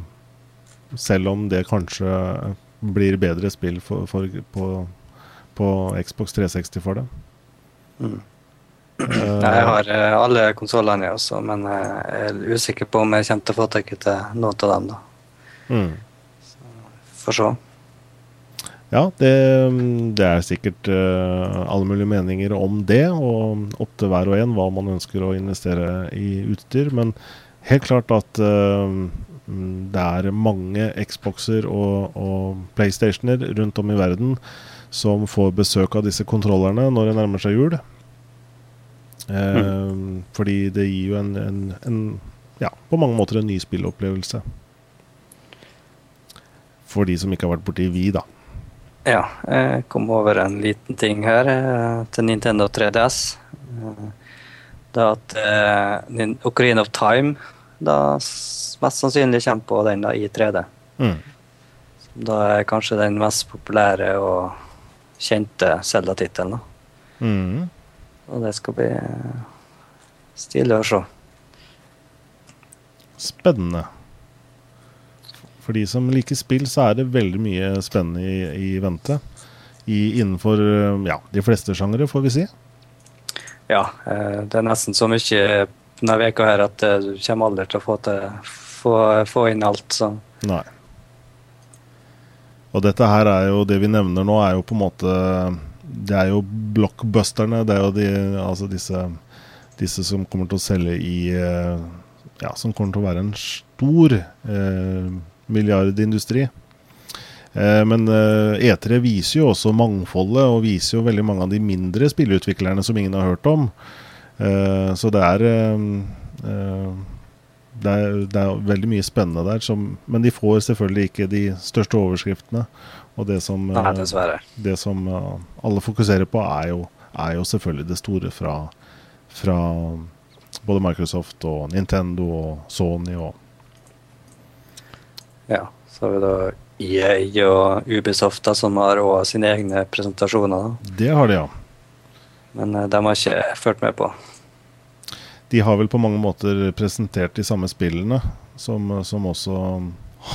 selv om det kanskje blir bedre spill for, for, på, på Xbox 360 for det. Mm. Eh, Jeg har eh, alle konsollene, jeg også, men eh, jeg er usikker på om jeg kommer til å få tak i til noen av dem. da. mm. Får se. Ja, det, det er sikkert alle mulige meninger om det, og opp til hver og en hva man ønsker å investere i utstyr. Men helt klart at det er mange Xboxer og, og PlayStationer rundt om i verden som får besøk av disse kontrollerne når det nærmer seg jul. Eh, Fordi det gir jo en, en, en ja, på mange måter en ny spillopplevelse. For de som ikke har vært borti Vi, da. Ja, jeg kom over en liten ting her eh, til Nintendo 3DS. Da Det at eh, Ocarina of Time da mest sannsynlig kommer på den da i 3D. Mm. Da er kanskje den mest populære og kjente Zelda-tittelen. da. Mm. Og det skal bli eh, stilig å se. Spennende. For de som liker spill, så er det veldig mye spennende i, i vente. I, innenfor ja, de fleste sjangere, får vi si. Ja, eh, det er nesten så mye denne veka her at eh, du kommer aldri til å få, til, få, få inn alt. Så. Nei. Og dette her er jo det vi nevner nå, er jo på en måte Det er jo blockbusterne. Det er jo de, altså disse, disse som kommer til å selge i eh, Ja, som kommer til å være en stor eh, milliardindustri. Eh, men eh, E3 viser jo også mangfoldet, og viser jo veldig mange av de mindre spillutviklerne som ingen har hørt om. Eh, så det er eh, det er, det er veldig mye spennende der, som, men de får selvfølgelig ikke de største overskriftene. Og det som, Nei, eh, det som eh, alle fokuserer på, er jo, er jo selvfølgelig det store fra, fra både Microsoft og Nintendo og Sony og Ja, så har vi da EA og Ubisoft da, som har også sine egne presentasjoner. Da. Det har de, ja. Men eh, de har ikke fulgt med på. De har vel på mange måter presentert de samme spillene, som, som også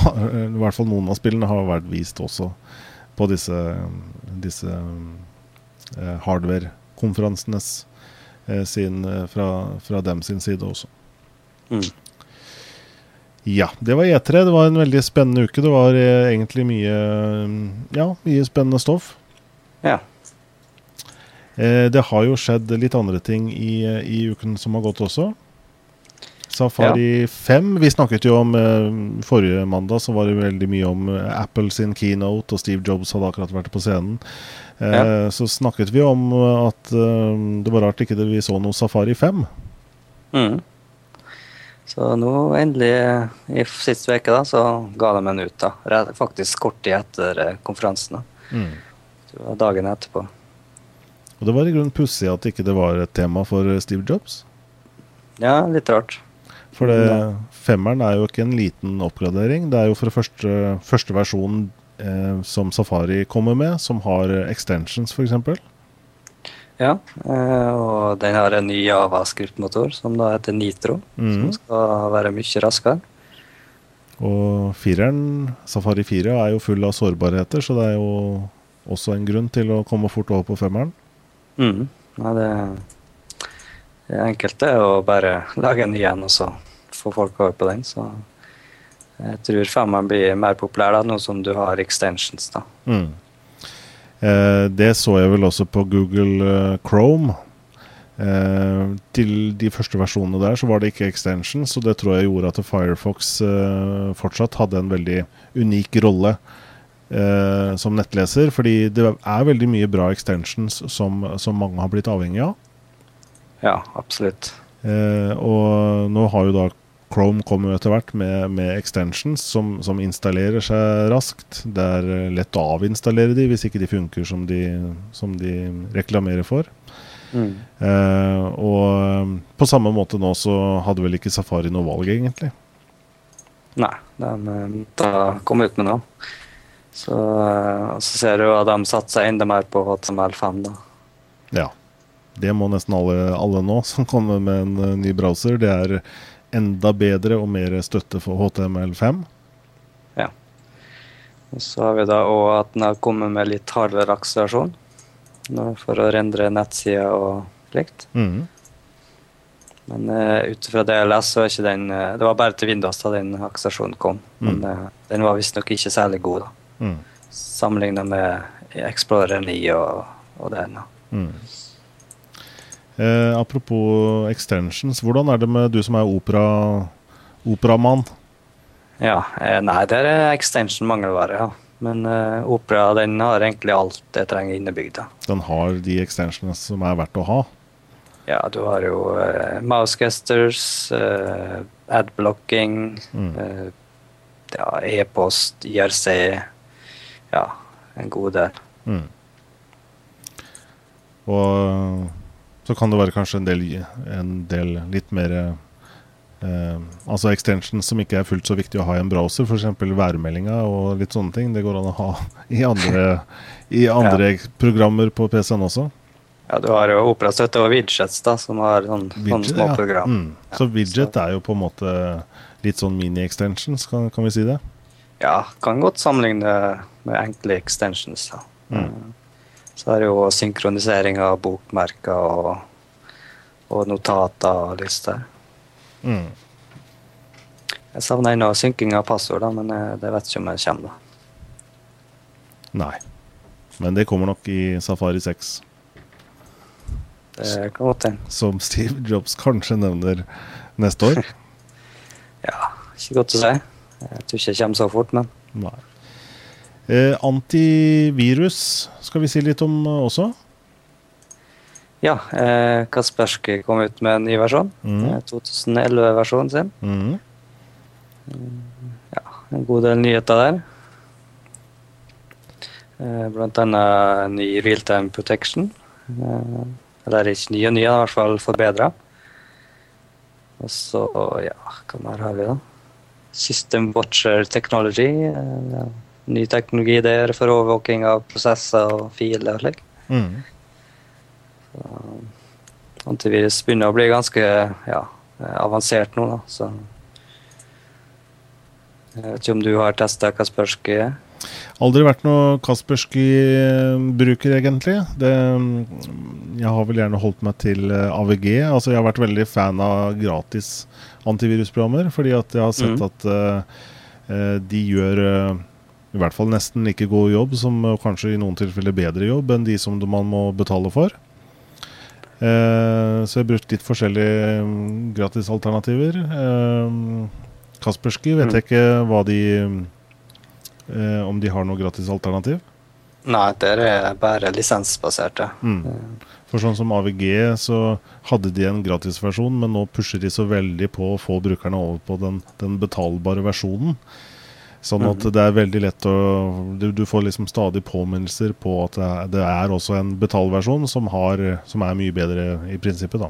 har, I hvert fall noen av spillene har vært vist også på disse, disse eh, hardware-konferansenes eh, sin eh, fra, fra, dem sin side også. Mm. Ja, det var E3. Det var en veldig spennende uke. Det var eh, egentlig mye Ja, mye spennende stoff. Ja. Eh, det har jo skjedd litt andre ting i, i uken som har gått også. Safari ja. 5 Vi snakket jo om eh, Forrige mandag så var det veldig mye om eh, Apple sin keynote, og Steve Jobs hadde akkurat vært på scenen. Eh, ja. Så snakket vi om at det var rart ikke vi så noe Safari 5. Mm. Så nå endelig, i sist uke, da, så ga de en ut. da. Faktisk kort tid etter konferansen. Mm. Dagen etterpå. Og det var i grunnen pussig at ikke det var et tema for Steve Jobs? Ja, litt rart. For det, femmeren er jo ikke en liten oppgradering. Det er jo for det første, første versjonen eh, som Safari kommer med, som har extensions, f.eks. Ja, eh, og den har en ny Java-skriftmotor som da heter Nitro, mm. som skal være mye raskere. Og fireren, Safari 4, er jo full av sårbarheter, så det er jo også en grunn til å komme fort over på femmeren. Mm. Ja, det det enkelte er å bare lage en ny en og så få folk over på den. Så jeg tror femmeren blir mer populær da, nå som du har extensions. da. Mm. Eh, det så jeg vel også på Google uh, Chrome. Eh, til de første versjonene der så var det ikke extensions, og det tror jeg gjorde at Firefox eh, fortsatt hadde en veldig unik rolle eh, som nettleser. Fordi det er veldig mye bra extensions som, som mange har blitt avhengig av. Ja, absolutt. Eh, og nå har jo da Chrome kommet etter hvert med, med extensions som, som, installerer seg raskt. Det er eh, lett å avinstallere de hvis ikke de funker som de, som de reklamerer for. Mm. Eh, og eh, på samme måte nå så hadde vel ikke Safari noe valg, egentlig. Nei, de kom ut med noe. Så, så ser du at de satser enda mer på HTML5. da. Ja. Det må nesten alle, alle nå som kommer med en ny browser. Det er enda bedre og mer støtte for HTML5. Ja. Og så har vi da òg at den har kommet med litt hardere akselerasjon for å rendre nettsider og slikt. Mm. Men uh, ut fra det jeg leser, så er ikke den uh, Det var bare til Windows da den akselerasjonen kom. Mm. Men uh, den var visstnok ikke særlig god, da. Mm. Sammenligna med Explorer 9 og, og den. Mm. Eh, apropos extensions, hvordan er det med du som er opera, operamann? Ja, eh, nei, det er extension mangelvare, ja. Men eh, opera den har egentlig alt jeg trenger innebygd. Den har de extensionene som er verdt å ha? Ja, du har jo eh, mouse gestures, uh, adblocking, mm. uh, ja, e-post, IRC Ja, en god del. Mm. Og så kan det være kanskje en del, en del litt mer eh, Altså extensions som ikke er fullt så viktig å ha i en browser, f.eks. værmeldinga og litt sånne ting. Det går an å ha i andre, i andre ja. programmer på PC-en også. Ja, du har jo operastøtte og widgets, da, som har sånn, sånne små ja. program. Mm. Så widget er jo på en måte litt sånn mini-extensions, kan, kan, vi si det? Ja, kan godt sammenligne med enkle extensions. da. Mm. Så er det jo synkronisering av bokmerker og, og notater og lister. Mm. Jeg savner ennå synking av passord, men eh, det vet ikke om jeg kommer. da. Nei. Men det kommer nok i Safari 6. Det kan godt hende. Som Steve Jobs kanskje nevner neste år. ja, ikke godt å si. Jeg tror ikke det kommer så fort, men Nei. Eh, antivirus skal vi si litt om eh, også. Ja, eh, Kaspersky kom ut med en ny versjon. Mm. 2011-versjonen sin. Mm. Ja, en god del nyheter der. Eh, blant annet ny realtime protection. Eh, eller ikke nye og nye, i hvert fall forbedra. Og så, ja, hva mer har vi, da? System Watcher Technology. Eh, ny teknologi der for overvåking av prosesser og filer og slik. Mm. Antivirus begynner å bli ganske ja, avansert nå, da. Så Jeg vet ikke om du har testa Kaspersky? Aldri vært noe Kaspersky-bruker, egentlig. Det, jeg har vel gjerne holdt meg til eh, AVG. Altså, jeg har vært veldig fan av gratis antivirusprogrammer, fordi at jeg har sett mm. at uh, de gjør eh, i hvert fall nesten like god jobb, som kanskje i noen tilfeller bedre jobb enn de som man må betale for. Eh, så jeg har brukt litt forskjellige mm, gratisalternativer. Eh, Kaspersky vet Mm. jeg ikke hva de eh, Om de har noe gratisalternativ. Nei, det er bare lisensbaserte. Mm. For sånn som AVG, så hadde de en gratisversjon, men nå pusher de så veldig på å få brukerne over på den, den betalbare versjonen. Sånn at Mhm. det er veldig lett å Du, du får liksom stadig påminnelser på at det er, det er også en betalversjon som, har, som er mye bedre i prinsippet, da.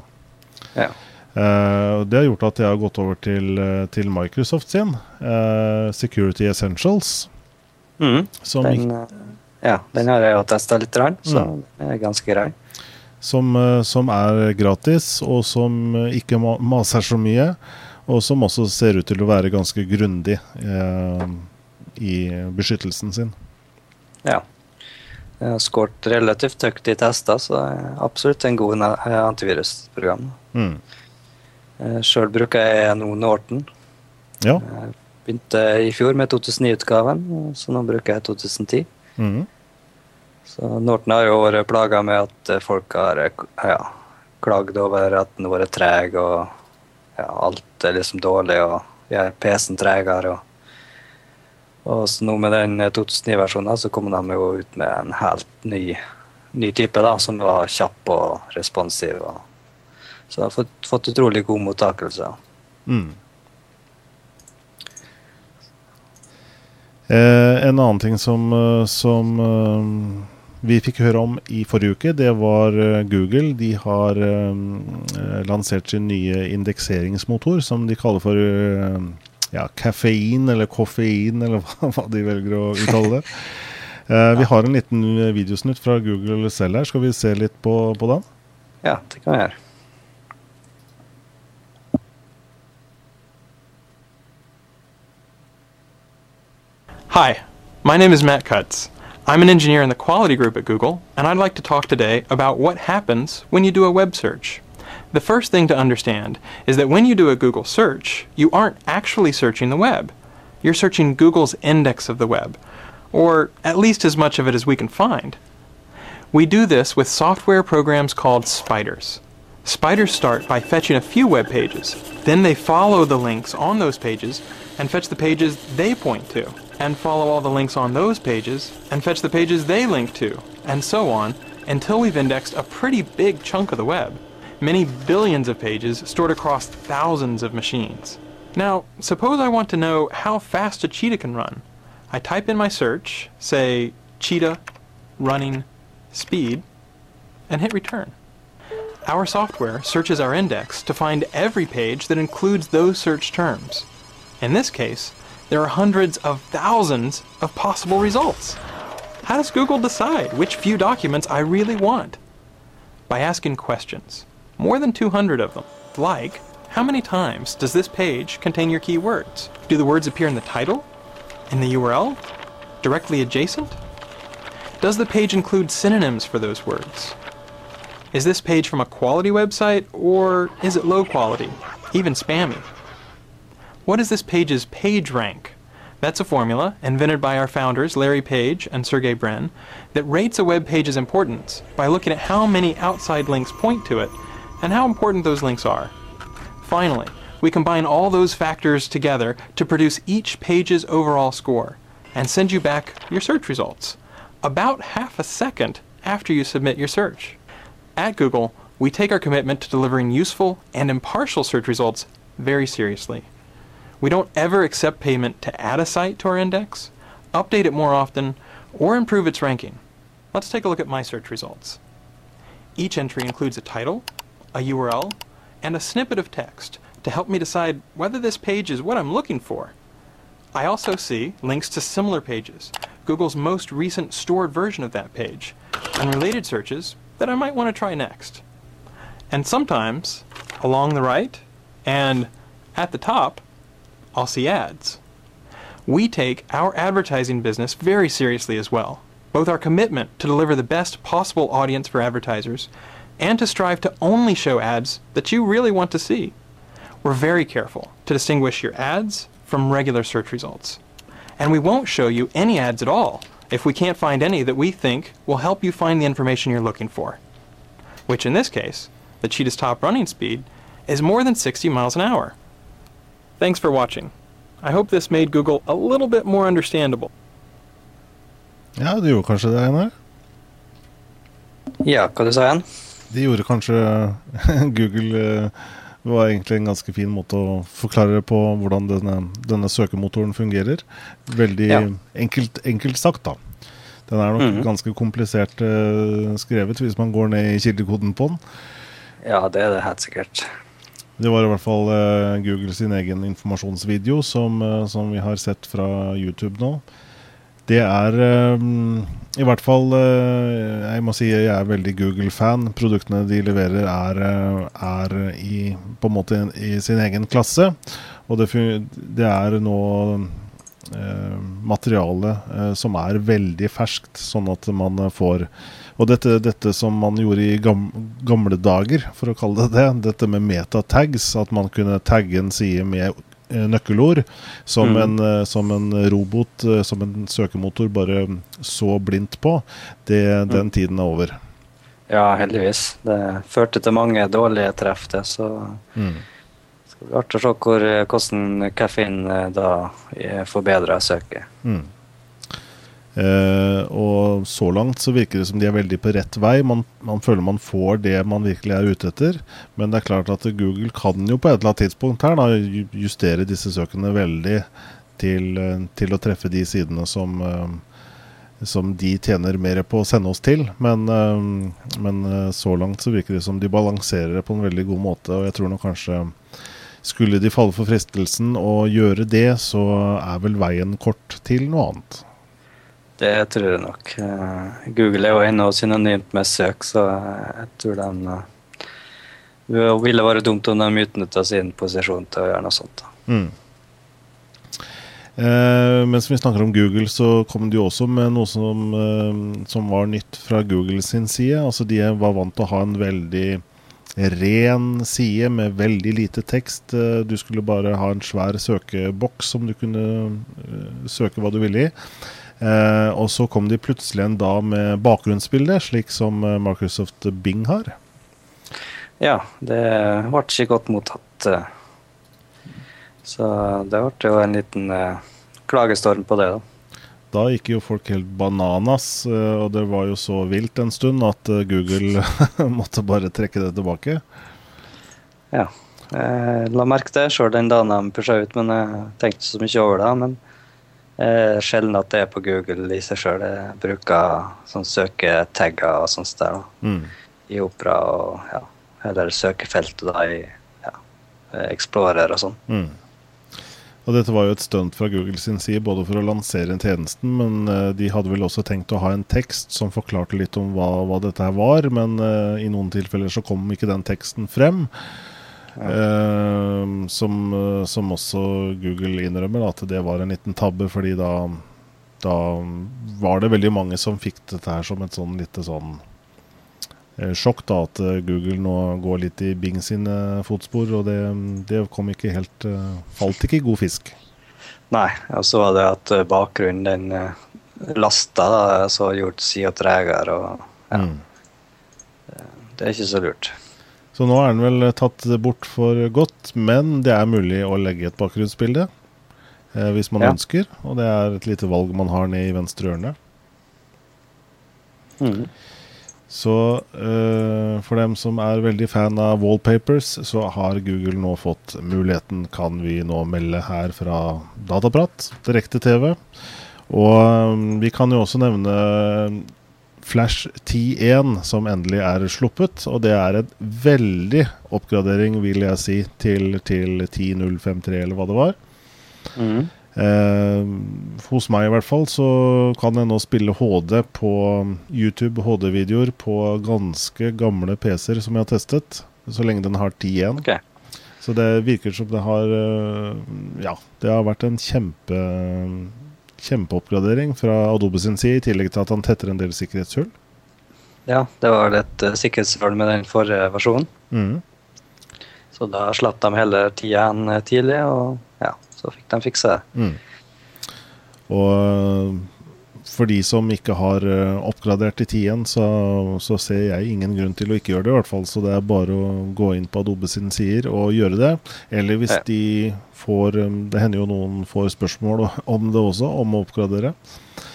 Ja. Uh, det har gjort at jeg har gått over til, eh, til Microsoft sin, uh, Security Essentials. Mm. Som, Den, ja, den har jeg jo testa litt, rann så Mm. den er ganske grei. som, som er gratis, og som ikke maser så mye. Og som også ser ut til å være ganske grundig eh, i beskyttelsen sin. Ja. Jeg har skåret relativt høyt i tester, så det er absolutt en god eh, antivirusprogram. Mm. Sjøl bruker jeg nå Norton. Ja. Jeg begynte i fjor med 2009-utgaven, så nå bruker jeg 2010. Mm. Så Norton har jo vært plaga med at eh, folk har eh, ja, klagd over at den har vært treg, og ja, alt er liksom dårlig, og ja, PC-en tregere. Og, og så nå med den eh, 2009-versjonen så kommer de jo ut med en helt ny, ny type da, som var kjapp og responsiv. Og, så de har fått, fått utrolig god mottakelse. Mm. Eh, en annen ting som, eh, som eh, vi fikk høre om i forrige uke, det var eh, Google. De har eh, eh, lansert sin nye indekseringsmotor, som de kaller for eh, ja, kaffein eller koffein, eller hva, hva de velger å uttale det. Eh, vi har en liten videosnutt fra Google selv her. Skal vi se litt på, på den? Ja, det kan jeg gjøre. Hi, my name is Matt Cutts. I'm an engineer in the quality group at Google, and I'd like to talk today about what happens when you do a web search. The first thing to understand is that when you do a Google search, you aren't actually searching the web. You're searching Google's index of the web, or at least as much of it as we can find. We do this with software programs called spiders. Spiders start by fetching a few web pages. Then they follow the links on those pages and fetch the pages they point to, and follow all the links on those pages and fetch the pages they link to, and so on until we've indexed a pretty big chunk of the web. Many billions of pages stored across thousands of machines. Now, suppose I want to know how fast a cheetah can run. I type in my search, say cheetah running speed, and hit return. Our software searches our index to find every page that includes those search terms. In this case, there are hundreds of thousands of possible results. How does Google decide which few documents I really want? By asking questions, more than 200 of them, like how many times does this page contain your keywords? Do the words appear in the title? In the URL? Directly adjacent? Does the page include synonyms for those words? Is this page from a quality website or is it low quality, even spammy? What is this page's page rank? That's a formula invented by our founders Larry Page and Sergey Brin that rates a web page's importance by looking at how many outside links point to it and how important those links are. Finally, we combine all those factors together to produce each page's overall score and send you back your search results about half a second after you submit your search. At Google, we take our commitment to delivering useful and impartial search results very seriously. We don't ever accept payment to add a site to our index, update it more often, or improve its ranking. Let's take a look at my search results. Each entry includes a title, a URL, and a snippet of text to help me decide whether this page is what I'm looking for. I also see links to similar pages, Google's most recent stored version of that page, and related searches that I might want to try next. And sometimes, along the right and at the top, I'll see ads. we take our advertising business very seriously as well, both our commitment to deliver the best possible audience for advertisers and to strive to only show ads that you really want to see. We're very careful to distinguish your ads from regular search results. And we won't show you any ads at all if we can't find any that we think will help you find the information you're looking for. Which in this case, the cheetah's top running speed is more than 60 miles an hour. Thanks for watching. I hope this made Google a little bit more understandable. Ja, det gjorde kanskje det, Einar? Ja, hva du sa igjen? De gjorde kanskje Google det var egentlig en ganske fin måte å forklare på hvordan denne, denne søkemotoren fungerer. Veldig Ja. enkelt, enkelt sagt, da. Den er nok Mhm. ganske komplisert eh, skrevet hvis man går ned i kildekoden på den. Ja, det er det helt sikkert. Det var i hvert fall uh, Google sin egen informasjonsvideo som, uh, som vi har sett fra YouTube nå. Det er um, i hvert fall uh, Jeg må si jeg er veldig Google-fan. Produktene de leverer er, er i, på en måte i sin egen klasse. Og det, det er nå materiale som er veldig ferskt, sånn at man får Og dette, dette som man gjorde i gam, gamle dager, for å kalle det det, dette med metatags, at man kunne tagge en side med eh, nøkkelord, som, Mm. en, eh, som en robot, eh, som en søkemotor, bare så blindt på, det, den tiden er over. Ja, heldigvis. Det førte til mange dårlige treff, det, så Mm. det skal bli artig å se hvor, hvordan Caffeine eh, da forbedrer søket. Mm. Eh, og så langt så virker det som de er veldig på rett vei. Man, man føler man får det man virkelig er ute etter. Men det er klart at Google kan jo på et eller annet tidspunkt her da justere disse søkene veldig til, eh, til å treffe de sidene som, eh, som de tjener mer på å sende oss til. Men, men så langt så virker det som de balanserer det på en veldig god måte. Og jeg tror nok kanskje skulle de falle for fristelsen å gjøre det, så er vel veien kort til noe annet. Det tror jeg nok. Eh, Google er jo ennå synonymt med søk, så jeg tror de eh, Det ville være dumt om de utnytta sin posisjon til å gjøre noe sånt. Mm. Eh, mens vi snakker om Google, så kom de også med noe som, eh, som var nytt fra Google sin side. Altså De var vant til å ha en veldig ren side med veldig lite tekst. Eh, Du skulle bare ha en svær søkeboks som du kunne søke hva du ville i. Eh, og så kom de plutselig en dag med bakgrunnsbilde, slik som eh, Microsoft Bing har. Ja, det ble ikke godt mottatt. eh. Så det ble jo en liten eh, klagestorm på det, da. Da gikk jo folk helt bananas, og det var jo så vilt en stund at Google måtte bare trekke det tilbake. Ja. Jeg la merke til det sjøl den dagen de pusha ut, men jeg tenkte så mye over det. Men eh, sjelden at det er på Google i seg sjøl. Jeg bruker sånn søketagger og sånt der da, Mm. i Opera og ja, eller søkefeltet da i ja, Explorer og sånn. Mm. Og dette var jo et stunt fra Google sin side, både for å lansere tjenesten, men eh, de hadde vel også tenkt å ha en tekst som forklarte litt om hva, hva dette her var, men eh, i noen tilfeller så kom ikke den teksten frem. Eh, som, eh, som også Google innrømmer, at det var en liten tabbe, fordi da, da var det veldig mange som fikk dette her som et sånn lite sånn eh, sjokk, da, at Google nå går litt i Bing sine fotspor, og det, det kom ikke helt eh, Falt ikke i god fisk. Nei, og så var det at bakgrunnen den lasta, da, så gjort sida tregere og ja, Mm. det er ikke så lurt. Så nå er den vel tatt bort for godt, men det er mulig å legge et bakgrunnsbilde eh, hvis man Ja. ønsker. Og det er et lite valg man har ned i venstre ørne. Mm. Så eh, for dem som er veldig fan av wallpapers, så har Google nå fått muligheten, kan vi nå melde her fra Dataprat, direkte-TV. Og um, vi kan jo også nevne Flash 10.1, som endelig er sluppet. Og det er en veldig oppgradering, vil jeg si, til, til 10.053, eller hva det var. Mm. Eh, hos meg i hvert fall så kan jeg nå spille HD på YouTube HD-videoer på ganske gamle PC-er som jeg har testet, så lenge den har 10.1. Okay. Så det virker som det har eh, Ja, det har vært en kjempe kjempeoppgradering fra Adobe sin side, i tillegg til at han tetter en del sikkerhetshull. Ja, det var litt uh, sikkerhetshull med den forrige versjonen. Mm. Så da slapp de hele tida igjen eh, tidlig, og ja, så fikk de fikse det. Mm. Og eh, for de som ikke har eh, oppgradert i 10 så, så ser jeg ingen grunn til å ikke gjøre det. i hvert fall, Så det er bare å gå inn på Adobe sine sider og gjøre det. Eller hvis Ja. de får Det hender jo noen får spørsmål om det også, om å oppgradere.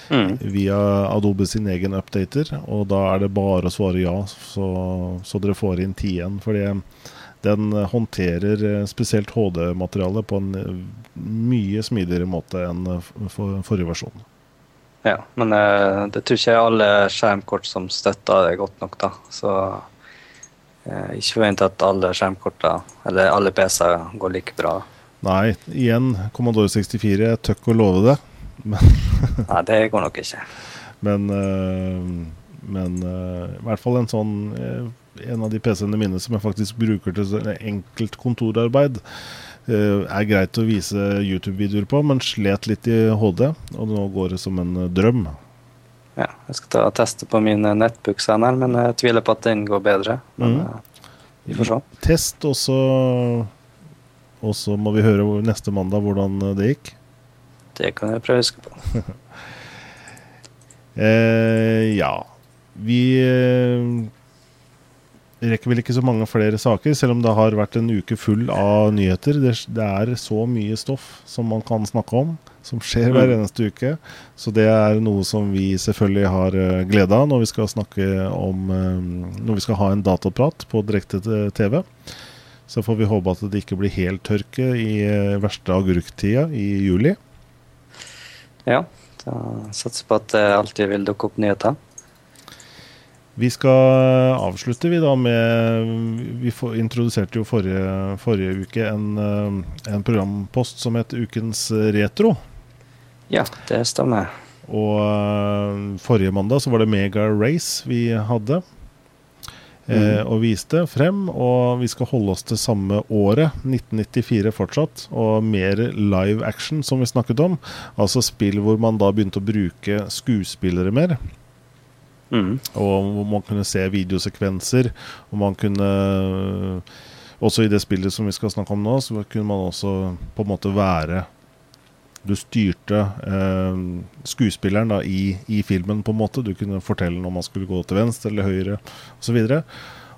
Mm. Via Adobe sin egen updater. Og da er det bare å svare ja, så, så dere får inn 10 Fordi den håndterer eh, spesielt HD-materiale på en eh, mye smidigere måte enn eh, for, forrige versjon. Ja, men uh, det tror ikke jeg alle skjermkort som støtter det godt nok, da. Så uh, ikke forvent at alle skjermkorta, eller alle PC-er, går like bra. Nei, igjen, Commodore 64, jeg tør ikke å love det. Nei, det går nok ikke. Men, eh, men i hvert fall en sånn En av de PC-ene mine som jeg faktisk bruker til enkelt kontorarbeid, er greit å vise YouTube-videoer på, men slet litt i HD. Og nå går det som en eh, drøm. Ja, jeg skal ta og teste på min eh, nettbook senere, men jeg tviler på at den går bedre. Men eh, vi får se. Test, og så Og så må vi høre neste mandag hvordan eh, det gikk. Det kan jeg prøve å huske på. Eh, ja. Vi eh, rekker vel ikke så mange flere saker, selv om det har vært en uke full av nyheter. Det, det er så mye stoff som man kan snakke om, som skjer hver Mm. eneste uke. Så det er noe som vi selvfølgelig har uh, glede av når vi skal snakke om eh, Når vi skal ha en dataprat på direkte TV. Så får vi håpe at det ikke blir helt tørke i eh, verste agurktida i juli. Ja, da satser på at det alltid vil dukke opp nyheter. Vi skal avslutte vi da med Vi introduserte jo forrige, forrige uke en, eh, en programpost som het Ukens retro. Ja, det stemmer. Og eh, forrige mandag så var det Mega Race vi hadde. Eh, og viste frem. Og vi skal holde oss til samme året, 1994 fortsatt. Og mer live action, som vi snakket om. Altså spill hvor man da begynte å bruke skuespillere mer. Mhm. Og hvor man kunne se videosekvenser. Og man kunne Også i det spillet som vi skal snakke om nå, så kunne man også på en måte være Du styrte eh, skuespilleren da i, i filmen, på en måte. Du kunne fortelle om man skulle gå til venstre eller høyre osv.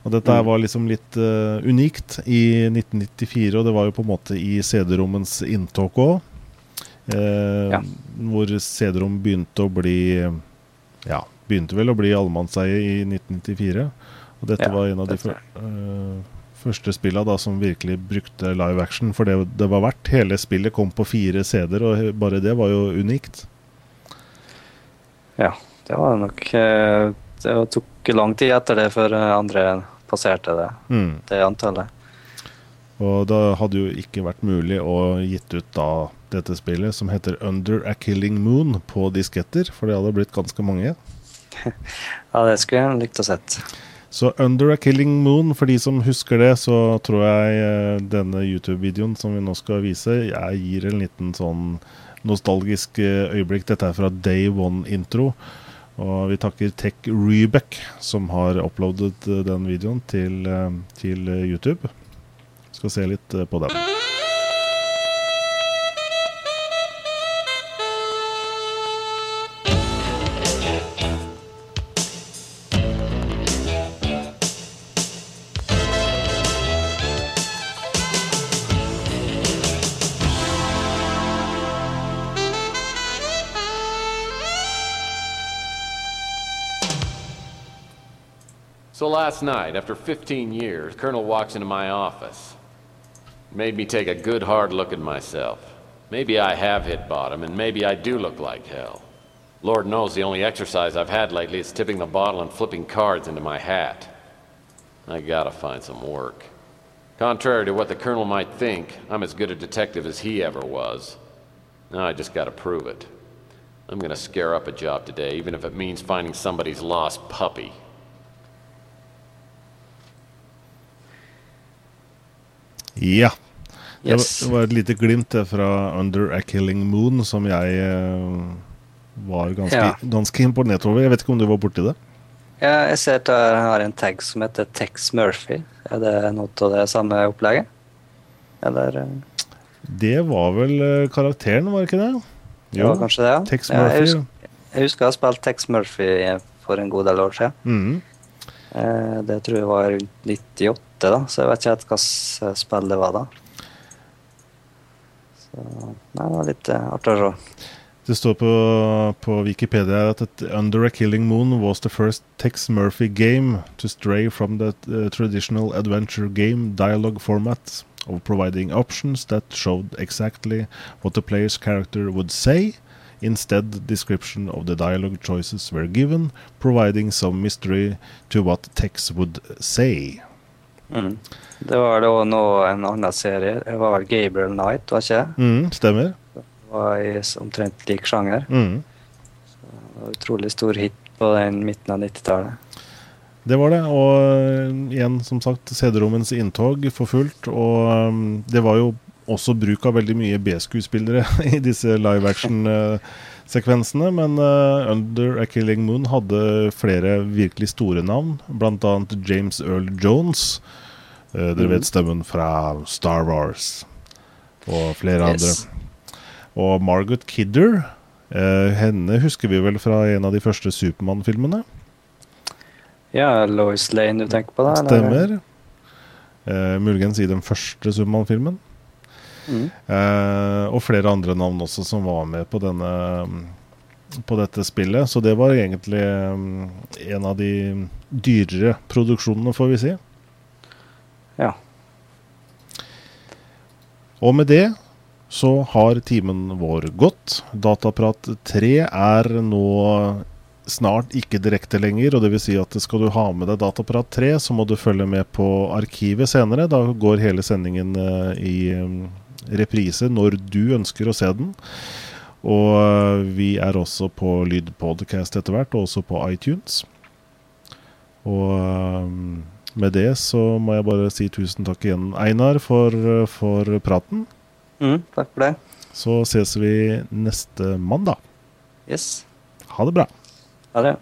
Og dette Mm. var liksom litt eh, unikt i 1994, og det var jo på en måte i CD-rommens inntog òg. Eh, Ja. Hvor CD-rom begynte å bli Ja, begynte vel å bli allemannseie i 1994. Og dette Ja, var en av de fyr, øh, første spillene da som virkelig brukte live action. For det, det var verdt. Hele spillet kom på fire CD-er, og bare det var jo unikt. Ja, det var nok eh, Det tok lang tid etter det før eh, andre passerte det, Mm. det antallet. Og da hadde jo ikke vært mulig å gitt ut da dette spillet, som heter Under a Killing Moon, på disketter. For det hadde blitt ganske mange. Ja, det skulle jeg likt å sett. Så Under a Killing Moon, for de som husker det, så tror jeg eh, denne YouTube-videoen som vi nå skal vise, jeg gir en liten sånn nostalgisk eh, øyeblikk. Dette er fra Day One-intro. Og vi takker Tech Rebeck, som har uploadet eh, den videoen til, til YouTube. Skal se litt på den. Last night, after 15 years, Colonel walks into my office. Made me take a good hard look at myself. Maybe I have hit bottom, and maybe I do look like hell. Lord knows the only exercise I've had lately is tipping the bottle and flipping cards into my hat. I gotta find some work. Contrary to what the Colonel might think, I'm as good a detective as he ever was. Now I just gotta prove it. I'm gonna scare up a job today, even if it means finding somebody's lost puppy. Ja. Det Yes. var- det var et lite glimt fra Under a Killing Moon som jeg eh, var ganske, Ja. ganske imponert over. Jeg vet ikke om du var borti det? Ja, jeg ser at jeg har en tag som heter Tex Murphy. Er det noe av det samme opplegget? Eller eh, Det var vel eh, karakteren, var det ikke det? det var kanskje det? ja? Tex Ja, jeg, husker, jeg husker jeg har spilt Tex Murphy for en god del år siden. Mhm. Eh, Det tror jeg var rundt 98, da, så jeg vet ikke helt hvilket spill det var da. Så nei, det var litt eh, artig å se. Det står på, på Wikipedia at Under a Killing Moon was the first Tex Murphy game to stray from the uh, traditional adventure game dialogue format of providing options that showed exactly what the player's character would say. Instead, description of the dialogue choices were given, providing some mystery to what Tex would say. Mm. Det var da nå en annen serie. Det var vel Gabriel Knight, var ikke det? Mm, stemmer. Det var i omtrent lik sjanger. Mm. Utrolig stor hit på den midten av 90-tallet. Det var det. Og øh, igjen, som sagt, CD-rommens inntog for fullt. Og øhm, det var jo også bruk av veldig mye B-skuespillere i disse live action-sekvensene. Men uh, Under a Killing Moon hadde flere virkelig store navn, bl.a. James Earl Jones. Uh, dere Mhm. vet stemmen fra Star Wars og flere Yes. andre. Og Margaret Kidder, Uh, henne husker vi vel fra en av de første Supermann-filmene. Ja, Lois Lane du tenker på da? Stemmer. Uh, muligens i den første Supermann-filmen. Mm. Eh, og flere andre navn også som var med på denne på dette spillet. Så det var egentlig mm, en av de dyrere produksjonene, får vi si. Ja. Og med det så har timen vår gått. Dataprat 3 er nå snart ikke direkte lenger, og det vil si at skal du ha med deg Dataprat 3, så må du følge med på arkivet senere. Da går hele sendingen eh, i mm, reprise når du ønsker å se den. Og eh, vi er også på lydpodcast etter hvert, og også på iTunes. Og eh, med det så må jeg bare si tusen takk igjen, Einar, for, eh, for praten. Mm, takk for det. Så ses vi neste mandag. Yes. Ha det bra. Ha det.